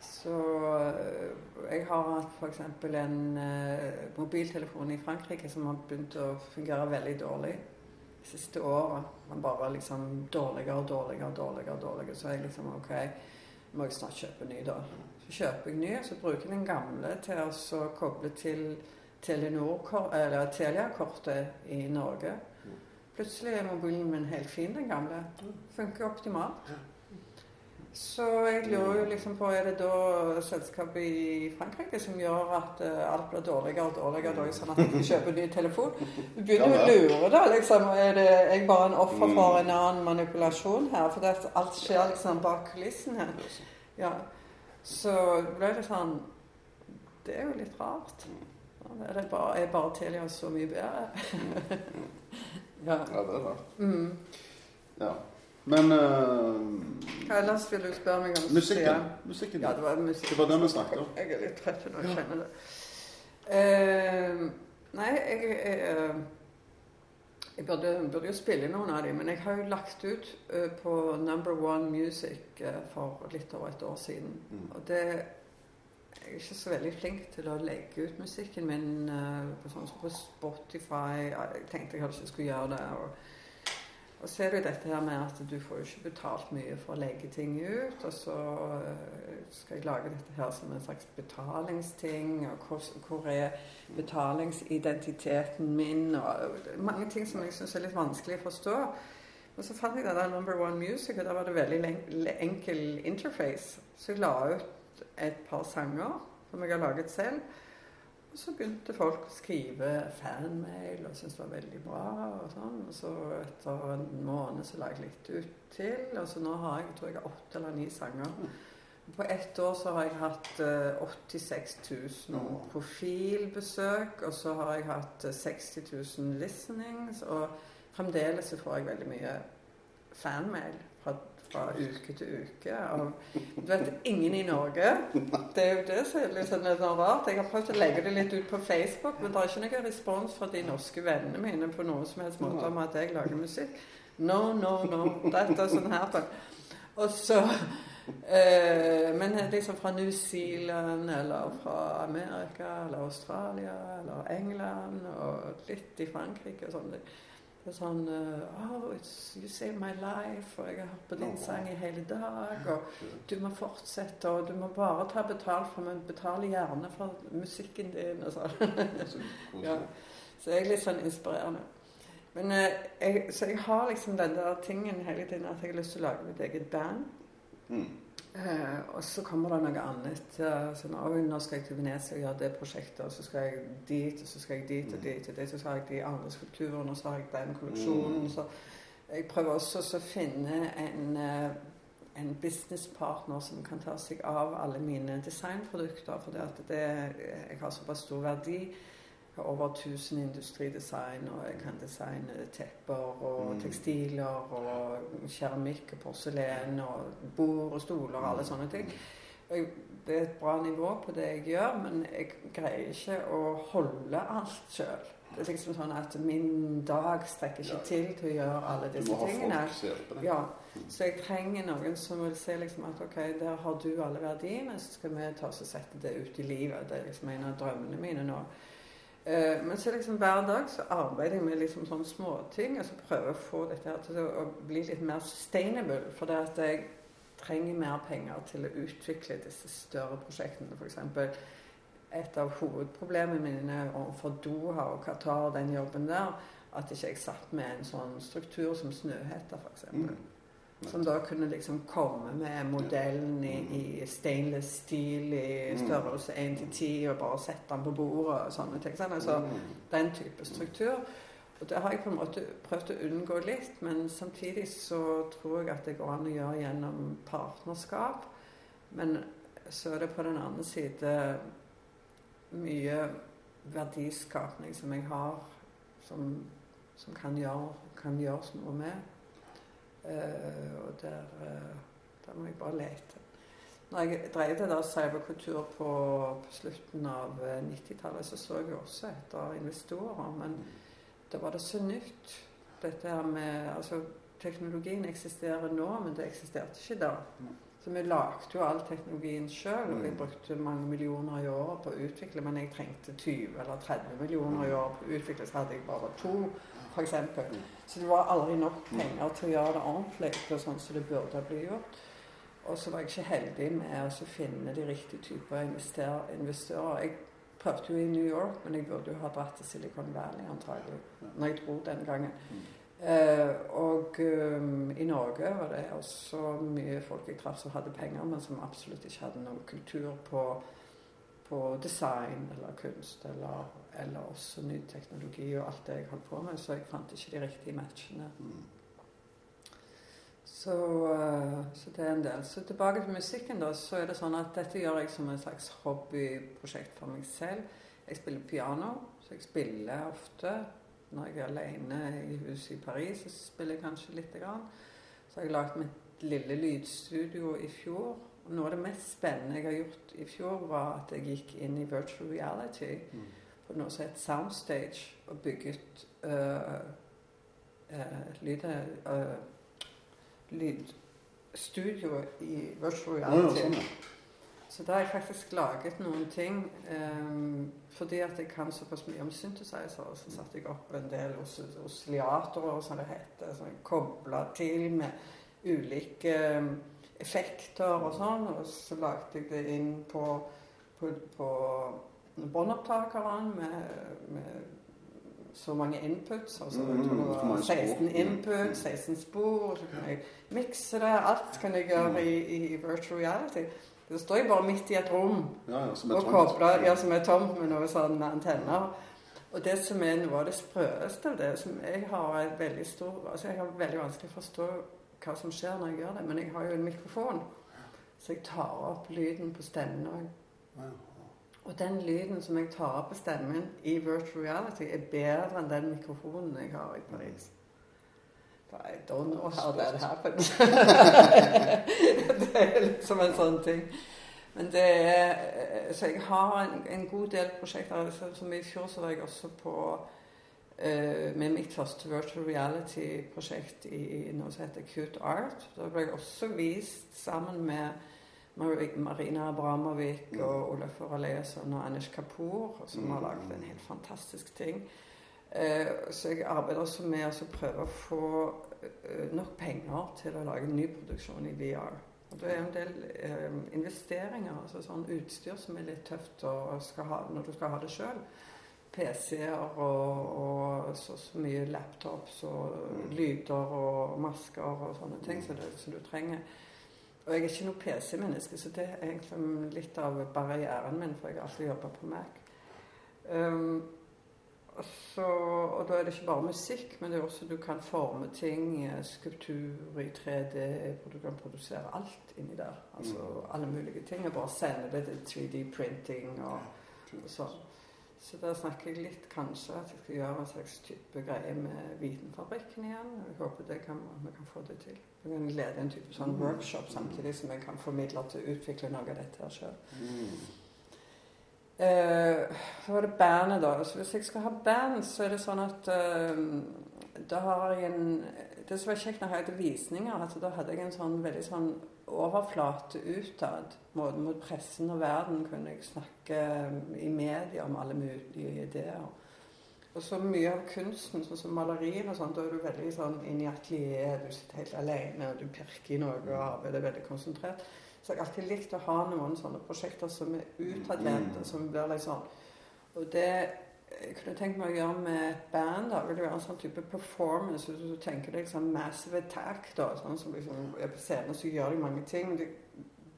Så uh, jeg har hatt f.eks. en uh, mobiltelefon i Frankrike som har begynt å fungere veldig dårlig de siste året. Den bare liksom dårligere og dårligere og dårligere. dårligere. Så jeg liksom OK, må jeg snart kjøpe ny, da. Så kjøper jeg ny, så bruker jeg den gamle til å koble til Telia-kortet i Norge. Plutselig er mobilen min helt fin, den gamle. Funker optimalt. Så jeg lurer jo liksom på Er det da selskapet i Frankrike som gjør at uh, alt blir dårligere og dårligere, dårligere sånn at jeg ikke kjøper ny telefon? Du begynner jo å lure, da. liksom, Er det jeg bare en offer for en annen manipulasjon her? For alt skjer liksom bak kulissen her. Ja. Så ble det sånn Det er jo litt rart. Er, det bare, er bare Telia så mye bedre? *laughs* ja. ja, det er rart. Mm. Ja. Men uh, Hva ellers vil du spørre meg om? Musikken. musikken. Ja, det var musikken. Det var den vi snakket om. Jeg er litt trøtt når jeg kjenner det. Uh, nei, jeg uh, Jeg burde, burde, jo spille noen av dem, men jeg har jo lagt ut uh, på Number One Music uh, for litt over et år siden. Mm. Og det jeg er ikke så veldig flink til å legge ut musikken min uh, på, sånn, på Spotify. Jeg tenkte jeg kanskje skulle gjøre det. og og så er det jo dette her med at du får jo ikke betalt mye for å legge ting ut. Og så eh, skal jeg lage dette her som en slags betalingsting. Og hvor, hvor er betalingsidentiteten min? Og mange ting som jeg syns er litt vanskelig å forstå. Og så fant jeg den der Number One Music, og der var det veldig enkel interface. Så jeg la ut et par sanger som jeg har laget selv. Og så begynte folk å skrive fanmail og syntes det var veldig bra. Og sånn. Og så etter en måned så la jeg litt ut til. Og så nå har jeg tror jeg åtte eller ni sanger. På ett år så har jeg hatt uh, 86 000 profilbesøk. Og så har jeg hatt uh, 60 000 listenings. Og fremdeles så får jeg veldig mye fanmail fra uke til uke. Og du vet, ingen i Norge. Det er jo det som er litt sånn rart. Jeg har prøvd å legge det litt ut på Facebook, men det er ikke noen respons fra de norske vennene mine på noen som helst måte om at jeg lager musikk. No, no, no. Dette er sånn her. Og så eh, Men liksom fra New Zealand eller fra Amerika eller Australia eller England og litt i Frankrike og sånn. Er sånn oh, You saved my life. Og jeg har hørt på din sang i hele dag. Og du må fortsette. Og du må bare ta betalt for Men betaler gjerne for musikken din. Og sånn. *laughs* ja. Så jeg er litt sånn inspirerende. Men uh, jeg, Så jeg har liksom den der tingen hele tiden at jeg har lyst til å lage mitt eget band. Mm. Eh, og så kommer det noe annet. Eh, sånn, nå skal jeg til Venezia og gjøre det prosjektet, og så skal jeg dit, og så skal jeg dit og mm. dit, og dit, så har jeg de andre skulpturene, og så har jeg den kolleksjonen. Mm. Så jeg prøver også å finne en, eh, en businesspartner som kan ta seg av alle mine designprodukter. For det, det, jeg har såpass stor verdi over 1000 industridesign, og jeg kan designe tepper og mm. tekstiler og keramikk og porselen og bord og stoler og alle sånne ting. Det er et bra nivå på det jeg gjør, men jeg greier ikke å holde alt sjøl. Det er liksom sånn at min dag strekker ikke til til å gjøre alle disse tingene. Ja, Så jeg trenger noen som vil se liksom at ok, der har du alle verdiene, så skal vi ta oss og sette det ut i livet. Det er liksom en av drømmene mine nå. Uh, men så liksom hver dag så arbeider jeg med liksom sånne småting. Og så prøver jeg å få dette her til å bli litt mer sustainable. For det at jeg trenger mer penger til å utvikle disse større prosjektene. F.eks. et av hovedproblemene mine overfor Doha og Qatar, den jobben der, at ikke jeg satt med en sånn struktur som Snøhetta, f.eks. Mm. Som da kunne liksom komme med modellen i, i stainless steel i mm. størrelse 1 til 10 og bare sette den på bordet og sånne ting. Sånn, altså, den type struktur. Og det har jeg på en måte prøvd å unngå litt, men samtidig så tror jeg at det går an å gjøre gjennom partnerskap. Men så er det på den andre side mye verdiskapning som jeg har, som, som kan, gjøre, kan gjøres noe med. Uh, og der, uh, der, må jeg bare lete. Når jeg drev det der cyberkultur på, på slutten av 90-tallet, eh, så så jeg også etter investorer. Men da var det så nytt. Dette her med Altså, teknologien eksisterer nå, men det eksisterte ikke da. Så vi lagde jo all teknologien sjøl, og vi brukte mange millioner i året på å utvikle. Men jeg trengte 20 eller 30 millioner i året på å utvikle, så hadde jeg bare to f.eks. Så det var aldri nok penger til å gjøre det ordentlig og sånn som det burde bli gjort. Og så var jeg ikke heldig med å finne de riktige typer investorer. Jeg prøvde jo i New York, men jeg burde jo ha dratt til Silicon Valley antagelig, når jeg dro den gangen. Uh, og um, i Norge var det også mye folk jeg traff som hadde penger, men som absolutt ikke hadde noen kultur på, på design eller kunst eller eller også ny teknologi og alt det jeg holdt på med, så jeg fant ikke de riktige matchene. Mm. Så, uh, så, det er en del. Så tilbake til musikken, da, så er det sånn at dette gjør jeg som et slags hobbyprosjekt for meg selv. Jeg spiller piano, så jeg spiller ofte. Når jeg er alene i huset i Paris, så spiller jeg kanskje lite grann. Så har jeg lagd mitt lille lydstudio i fjor. Og noe av det mest spennende jeg har gjort i fjor, var at jeg gikk inn i virtual reality. Mm på noe som het Soundstage, og bygget uh, uh, lydstudio uh, lydstudio i virtual reality. Ja, sånn. Så da har jeg faktisk laget noen ting um, fordi at jeg kan såpass mye om synthesizer. Så satte jeg opp en del os oscillatorer, som det heter, som jeg kobla til med ulike um, effekter og sånn. Og så lagde jeg det inn på, på, på båndopptakeren med, med så mange inputs. Altså mm, 16 input, 16 spor. Så kan jeg mikse det. Alt kan jeg gjøre i, i virtual reality. Da står jeg bare midt i et rom ja, ja, som og kobler, ja, som er tomt med noen sånne antenner. Og det som er noe av det sprøeste av det, som jeg har veldig stor altså Jeg har veldig vanskelig å forstå hva som skjer når jeg gjør det, men jeg har jo en mikrofon, så jeg tar opp lyden på stemmen òg. Og den lyden som jeg tar opp på stemmen i virtual reality, er bedre enn den mikrofonen jeg har i Paris. I don't know how that happened. *laughs* det er liksom en sånn ting. Men det er Så jeg har en, en god del prosjekter. Som i fjor så var jeg også på uh, med mitt første virtual reality-prosjekt i noe som heter Cute Art. Da ble jeg også vist sammen med Marina Abramovic og Olaf Oraleson og Anish Kapoor, som har laget en helt fantastisk ting. Eh, så jeg arbeider også med å prøve å få eh, nok penger til å lage en ny produksjon i VR. Og Det er en del eh, investeringer, altså sånn utstyr som er litt tøft ha, når du skal ha det sjøl. PC-er og, og så, så, mye laptops og mm. lyder og masker og sånne ting som så du trenger. Og jeg er ikke noe PC-menneske, så det er egentlig litt av barrieren min, for jeg har alltid jobba på Mac. Um, så, og da er det ikke bare musikk, men det er også du kan forme ting, eh, skulptur i 3D, hvor du kan produsere alt inni der. Altså mm. alle mulige ting. Og bare sende det til 3D-printing og, og sånn. Så da snakker jeg litt kanskje at jeg skal gjøre en slags type greie med Vitenfabrikken igjen. Jeg håper det kan, vi kan få det til. Vi kan lede en type sånn mm. workshop samtidig som jeg kan formidle til å utvikle noe av dette her sjøl. Uh, så var det bandet, da. Så hvis jeg skal ha band, så er det sånn at uh, da har jeg en Det som var kjekt når jeg hadde visninger, at da hadde jeg en sånn veldig sånn overflate utad. Både mot pressen og verden kunne jeg snakke i media om alle mulige ideer. Og så mye av kunsten, sånn som malerier og sånn, da er du veldig sånn inn i atelieret, du sitter helt alene, og du pirker i noe og arbeider veldig konsentrert. Så jeg har alltid likt å ha noen sånne prosjekter som er utadvendte, mm. som blir litt sånn Og det jeg kunne tenkt meg å gjøre med et band. da, vil det være en sånn type performance. Hvis du tenker deg sånn Massive Attack, da, sånn som liksom er på scenen, så gjør de mange ting. De,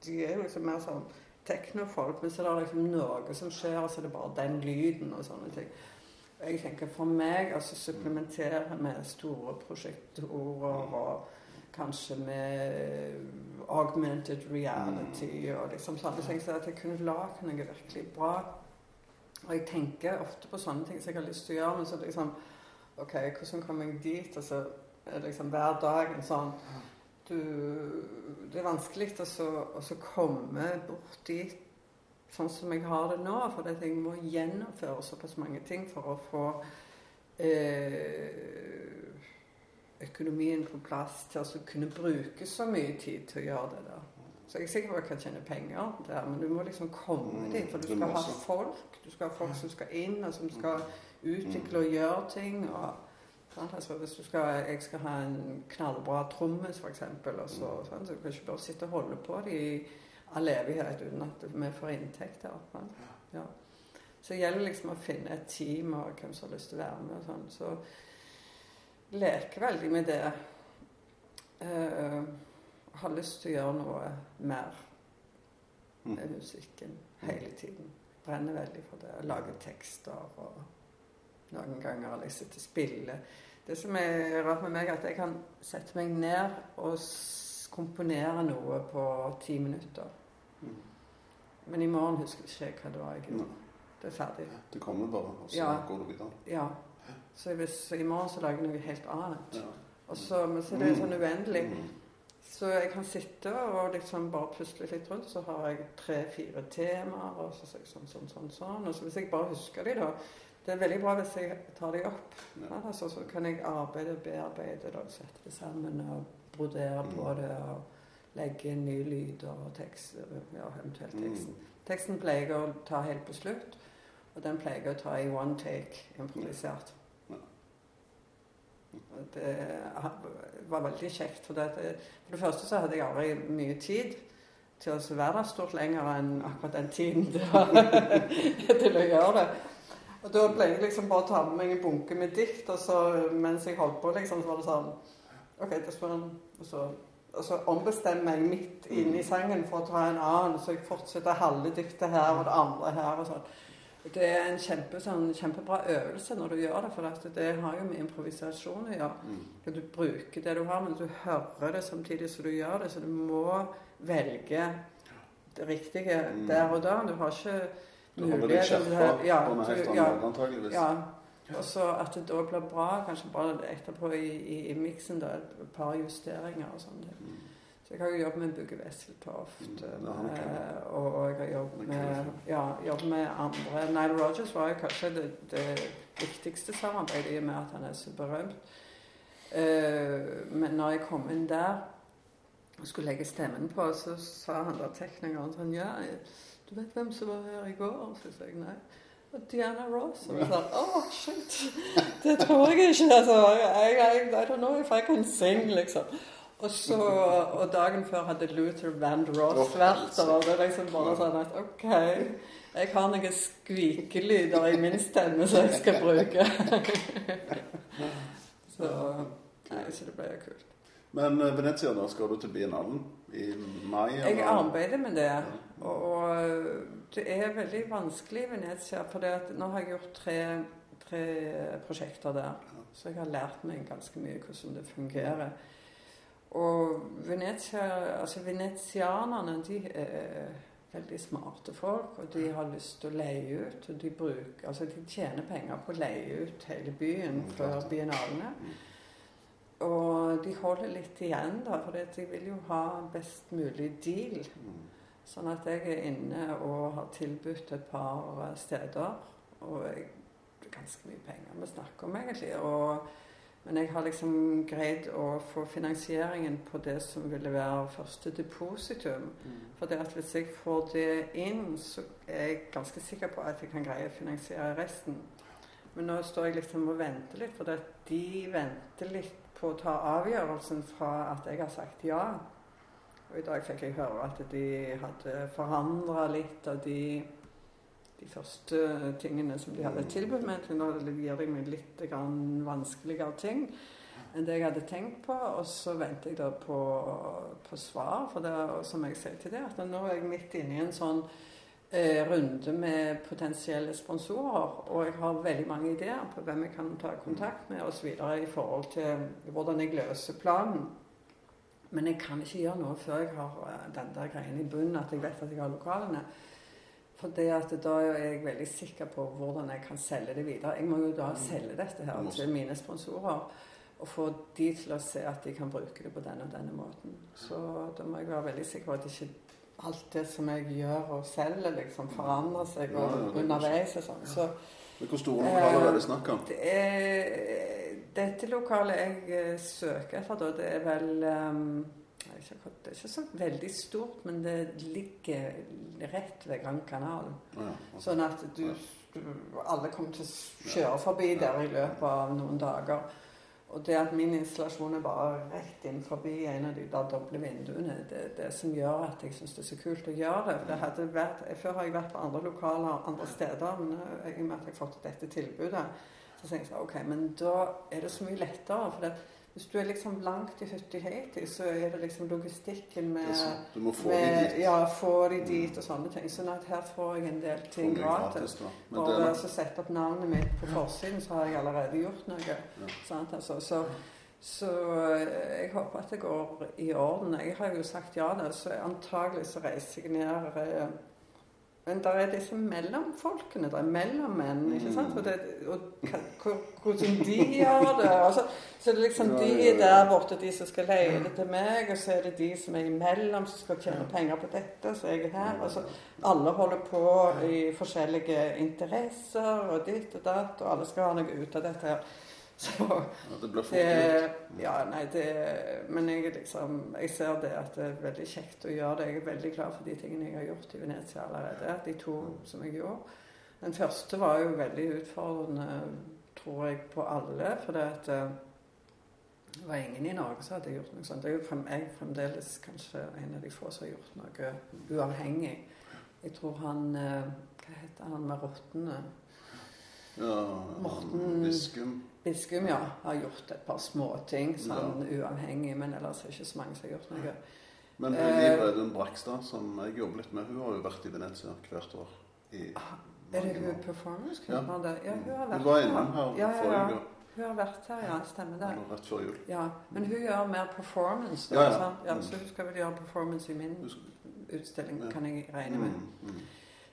de er liksom mer sånn teknofolk, men så er det liksom noe som skjer, og så er det bare den lyden og sånne ting. Jeg tenker For meg altså supplementere med store prosjektorer og kanskje med augmented reality og liksom sånne ting. Så at jeg kunne lage noe virkelig bra. Og jeg tenker ofte på sånne ting som jeg har lyst til å gjøre, men så liksom OK, hvordan kommer jeg dit? Og så det liksom hver dag en sånn du, Det er vanskelig å komme bort dit sånn som jeg har det nå, for jeg må gjennomføre såpass mange ting for å få eh, økonomien på plass til å kunne bruke så mye tid til å gjøre det der. Så jeg er sikker på at jeg kan tjene penger der, men du må liksom komme mm, dit. For du skal ha folk. Du skal ha folk som skal inn, og som skal utvikle og gjøre ting. og Altså, hvis du skal, jeg skal ha en knallbra trommis, f.eks., så, sånn, så du kan ikke bare sitte og holde på det i all evighet uten at vi får inntekter. Ja. Så det gjelder liksom å finne et team og hvem som har lyst til å være med. og sånn. Så leker veldig med det. Uh, har lyst til å gjøre noe mer mm. med musikken hele tiden. Brenner veldig for det. Lager tekster og noen ganger har jeg sittet og spille. Det som er rart med meg, er at jeg kan sette meg ned og komponere noe på ti minutter. Mm. Men i morgen husker jeg ikke hva det var jeg gjorde. Det er ferdig. Det kommer bare, og så ja. går du videre. Ja. Så hvis i morgen så lager jeg noe helt annet. Ja. Og så, men så det er sånn uendelig. Så jeg kan sitte og liksom bare pusle litt rundt. Så har jeg tre-fire temaer, og så sier jeg sånn, sånn, sånn, sånn. Og så hvis jeg bare husker de da det er veldig bra hvis jeg tar de opp. Ja. Altså, så kan jeg arbeide og bearbeide det, sette det sammen og brodere mm. på det. og legge inn nye lyder og tekst, ja, eventuelt mm. teksten. Teksten pleier jeg å ta helt på slutt, og den pleier jeg å ta i one take, improvisert. Det var veldig kjekt. For det, for det første så hadde jeg aldri mye tid til å være der stort lenger enn akkurat den tiden det var *laughs* til å gjøre det. Og da ble jeg liksom bare å ta med meg en bunke med dikt, og så mens jeg holdt på, liksom, så var det sånn OK, det spør han, Og så, og så ombestemmer jeg midt inne i sangen for å ta en annen, så jeg fortsetter halve diktet her og det andre her og sånn. Det er en kjempe, sånn, kjempebra øvelse når du gjør det, for det har jo med improvisasjon å gjøre. Mm. Du bruker det du har, men du hører det samtidig som du gjør det, så du må velge det riktige mm. der og da. Du har ikke du holder deg skjerpa ja, annen ja, antageligvis. Ja. Og så at det da blir bra, kanskje bare etterpå i, i, i miksen, da, et par justeringer og sånn. Mm. Jeg har jo jobbet med Bugge Wesseltoft, mm, eh, og, jeg har jobbet med, ja, jobbet med andre Nile Rogers var jo kanskje det, det viktigste samarbeidet i og med at han er så berømt. Uh, men når jeg kom inn der og skulle legge stemmen på, så sa han der teknikeren sånn Ja, du vet hvem som var her i går? Og Så sa jeg nei. Diana Ross. Og å, oh, shit. Det tror jeg ikke. Altså, I, I, I don't know if I can sing, liksom. Og, så, og dagen før hadde Luther Vandross vært der. Og det er liksom bare sånn at OK, jeg har noen skvikelyder i min stemme som jeg skal bruke. *laughs* så, nei, så det ble jo kult. Men uh, Venezia, da skal du til biennalen i mai? Eller? Jeg arbeider med det. Og, og, det er veldig vanskelig i Venezia. For nå har jeg gjort tre, tre, prosjekter der. Så jeg har lært meg ganske mye hvordan det fungerer. Og Venezia, altså venezianerne de er veldig smarte folk, og de har lyst til å leie ut. og De, bruker, altså de tjener penger på å leie ut hele byen mm, før biennalene. Mm. Og de holder litt igjen, da, for de vil jo ha best mulig deal. Mm. Sånn at jeg er inne og har tilbudt et par steder. Og jeg, det er ganske mye penger vi snakker om, egentlig. Og, men jeg har liksom greid å få finansieringen på det som ville være første depositum. Mm. For det at hvis jeg får det inn, så er jeg ganske sikker på at jeg kan greie å finansiere resten. Men nå står jeg liksom og venter litt, for de venter litt på å ta avgjørelsen fra at jeg har sagt ja. Og i dag fikk jeg høre at de hadde forandra litt og de, de, første tingene som de hadde tilbudt meg. Nå gir de meg litt vanskeligere ting enn det jeg hadde tenkt på. Og så venter jeg da på, på svar. For det, som jeg sier til det, at nå er jeg midt inne i en sånn eh, runde med potensielle sponsorer. Og jeg har veldig mange ideer på hvem jeg kan ta kontakt med osv. i forhold til hvordan jeg løser planen. Men jeg kan ikke gjøre noe før jeg har eh, den der greien i bunnen, at jeg vet at jeg har lokalene. For da er jeg veldig sikker på hvordan jeg kan selge det videre. Jeg må jo da selge dette her til mine sponsorer. Og få de til å se at de kan bruke det på denne og denne måten. Så da må jeg være veldig sikker på at ikke alt det som jeg gjør og selger, liksom forandrer seg og ja, underveis og sånn. Så, Hvor store lokaler er det snakk om? Det er, dette lokalet jeg eh, søker etter, da, det er vel um, det er ikke så veldig stort, men det ligger rett ved Grand Canal. Ja, okay. Sånn at du, du, alle kommer til å kjøre forbi der i løpet av noen dager. Og det at min installasjon er bare rett inn forbi en av de der doble vinduene, det er det som gjør at jeg syns det er så kult å gjøre det. For det hadde vært, Før har jeg vært på andre lokaler andre steder, men i og med at jeg har fått dette tilbudet, så tenker jeg sånn, ok, men da er det så mye lettere. for det hvis du er liksom langt i Haiti, så er det liksom logistikken med Du må få med, de dit. Ja, få de dit og sånne ting. Sånn at her får jeg en del ting gratis. Bare å sette opp navnet mitt på forsiden, så har jeg allerede gjort noe. Ja. Sant, altså. så, så, eh, jeg håper at det går i orden. Jeg har jo sagt ja da, så antagelig så reiser jeg ned eh, men det er disse mellomfolkene, det er mellommenn. ikke sant? Og, det, og hvordan de gjør det. *laughs* Så, så det er liksom de der borte, de som skal leie det til meg, og så er det de som er imellom, som skal tjene penger på dette, så jeg er her. Og så alle holder på i forskjellige interesser og ditt og datt, og alle skal ha noe ut av dette her. Så *laughs* ja, det blir fort gjort. Ja, nei, det Men jeg, liksom, jeg ser det at det er veldig kjekt å gjøre det. Jeg er veldig glad for de tingene jeg har gjort i Venezia allerede. De to som jeg gjorde. Den første var jo veldig utfordrende, tror jeg, på alle. For det at eh, det var ingen i Norge som hadde gjort noe sånt. Jeg er fremdeles kanskje en av de få som har gjort noe uavhengig. Jeg tror han eh, Hva heter han med rottene? Ja, Morten Biskum. Biskum, ja, har gjort et par småting sånn ja. uavhengig, men ellers er det ikke så mange som har gjort noe. Men eh, Liv Audun Brakstad, som jeg jobber litt med, hun har jo vært i Venezia hvert år. I ah, er det hun performance-kunstner? Ja. ja, hun har vært hun var innom her ja, ja, ja. Hun har vært her, ja. Stemmer det. Rett før jul. Ja, Men hun gjør mer performance. Da, ja, ja. Så hun skal vel gjøre performance i min utstilling, kan jeg regne med.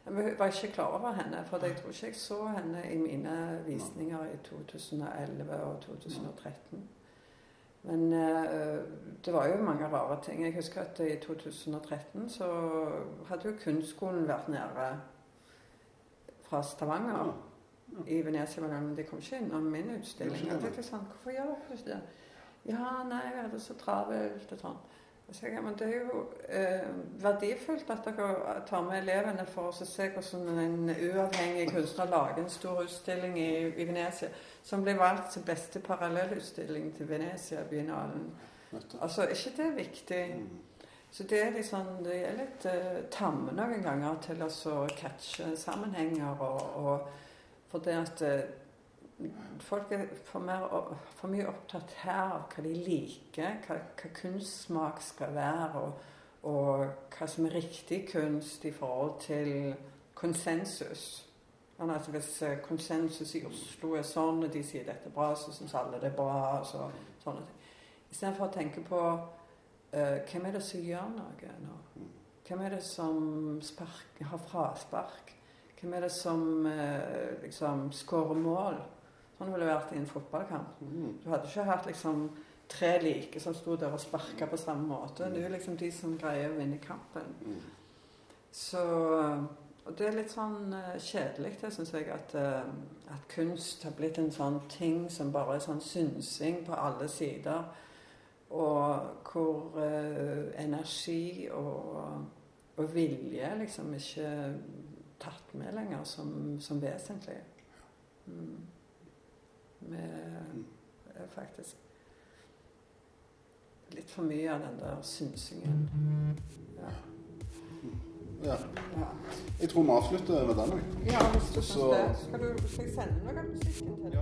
Jeg var ikke klar over henne, for jeg tror ikke jeg så henne i mine visninger i 2011 og 2013. Men uh, det var jo mange rare ting. Jeg husker at i 2013 så hadde jo kunstskolen vært nede fra Stavanger i Venezia, men de kom ikke innom min utstilling. Jeg tenkte sånn, Hvorfor gjør dere ikke det? Ja, nei, vi hadde så travelt og sånn. Jeg, men det er jo eh, verdifullt at dere tar med elevene for å se hvordan en uavhengig kunstner lager en stor utstilling i, i Venezia, som blir valgt som beste parallellutstilling til Venezia-biennalen. Altså, er ikke det viktig? Mm. Så det er, liksom, det er litt eh, tamme noen ganger til å catche sammenhenger og, og for det at uh, folk er for, mer, for, mye opptatt her av hva de liker, hva, hva kunstsmak skal være, og, og, hva som er riktig kunst i forhold til konsensus. Altså hvis eh, konsensus i Oslo er sånn, og de sier dette er bra, så syns alle det er bra. Så, sånne ting. Istedenfor å tenke på uh, hvem er det som gjør noe nå? Hvem er det som spark, har fraspark? Hvem er det som uh, liksom skårer mål? Sånn ville vært i en fotballkamp. Mm. Du hadde ikke hatt liksom tre like som sto der og sparka på samme måte. Det er jo liksom de som greier å vinne kampen. Mm. Så Og det er litt sånn uh, kjedelig, det syns jeg, at, uh, at, kunst har blitt en sånn ting som bare er sånn synsing på alle sider. Og hvor uh, energi og, og, vilje liksom ikke tatt med lenger som, som vesentlig. Mm med faktisk litt for mye av den der synsingen. Ja. Ja. Jeg tror vi avslutter med den. Ja, hvis du syns det. Skal, du, skal jeg sende noe av musikken til deg? Ja,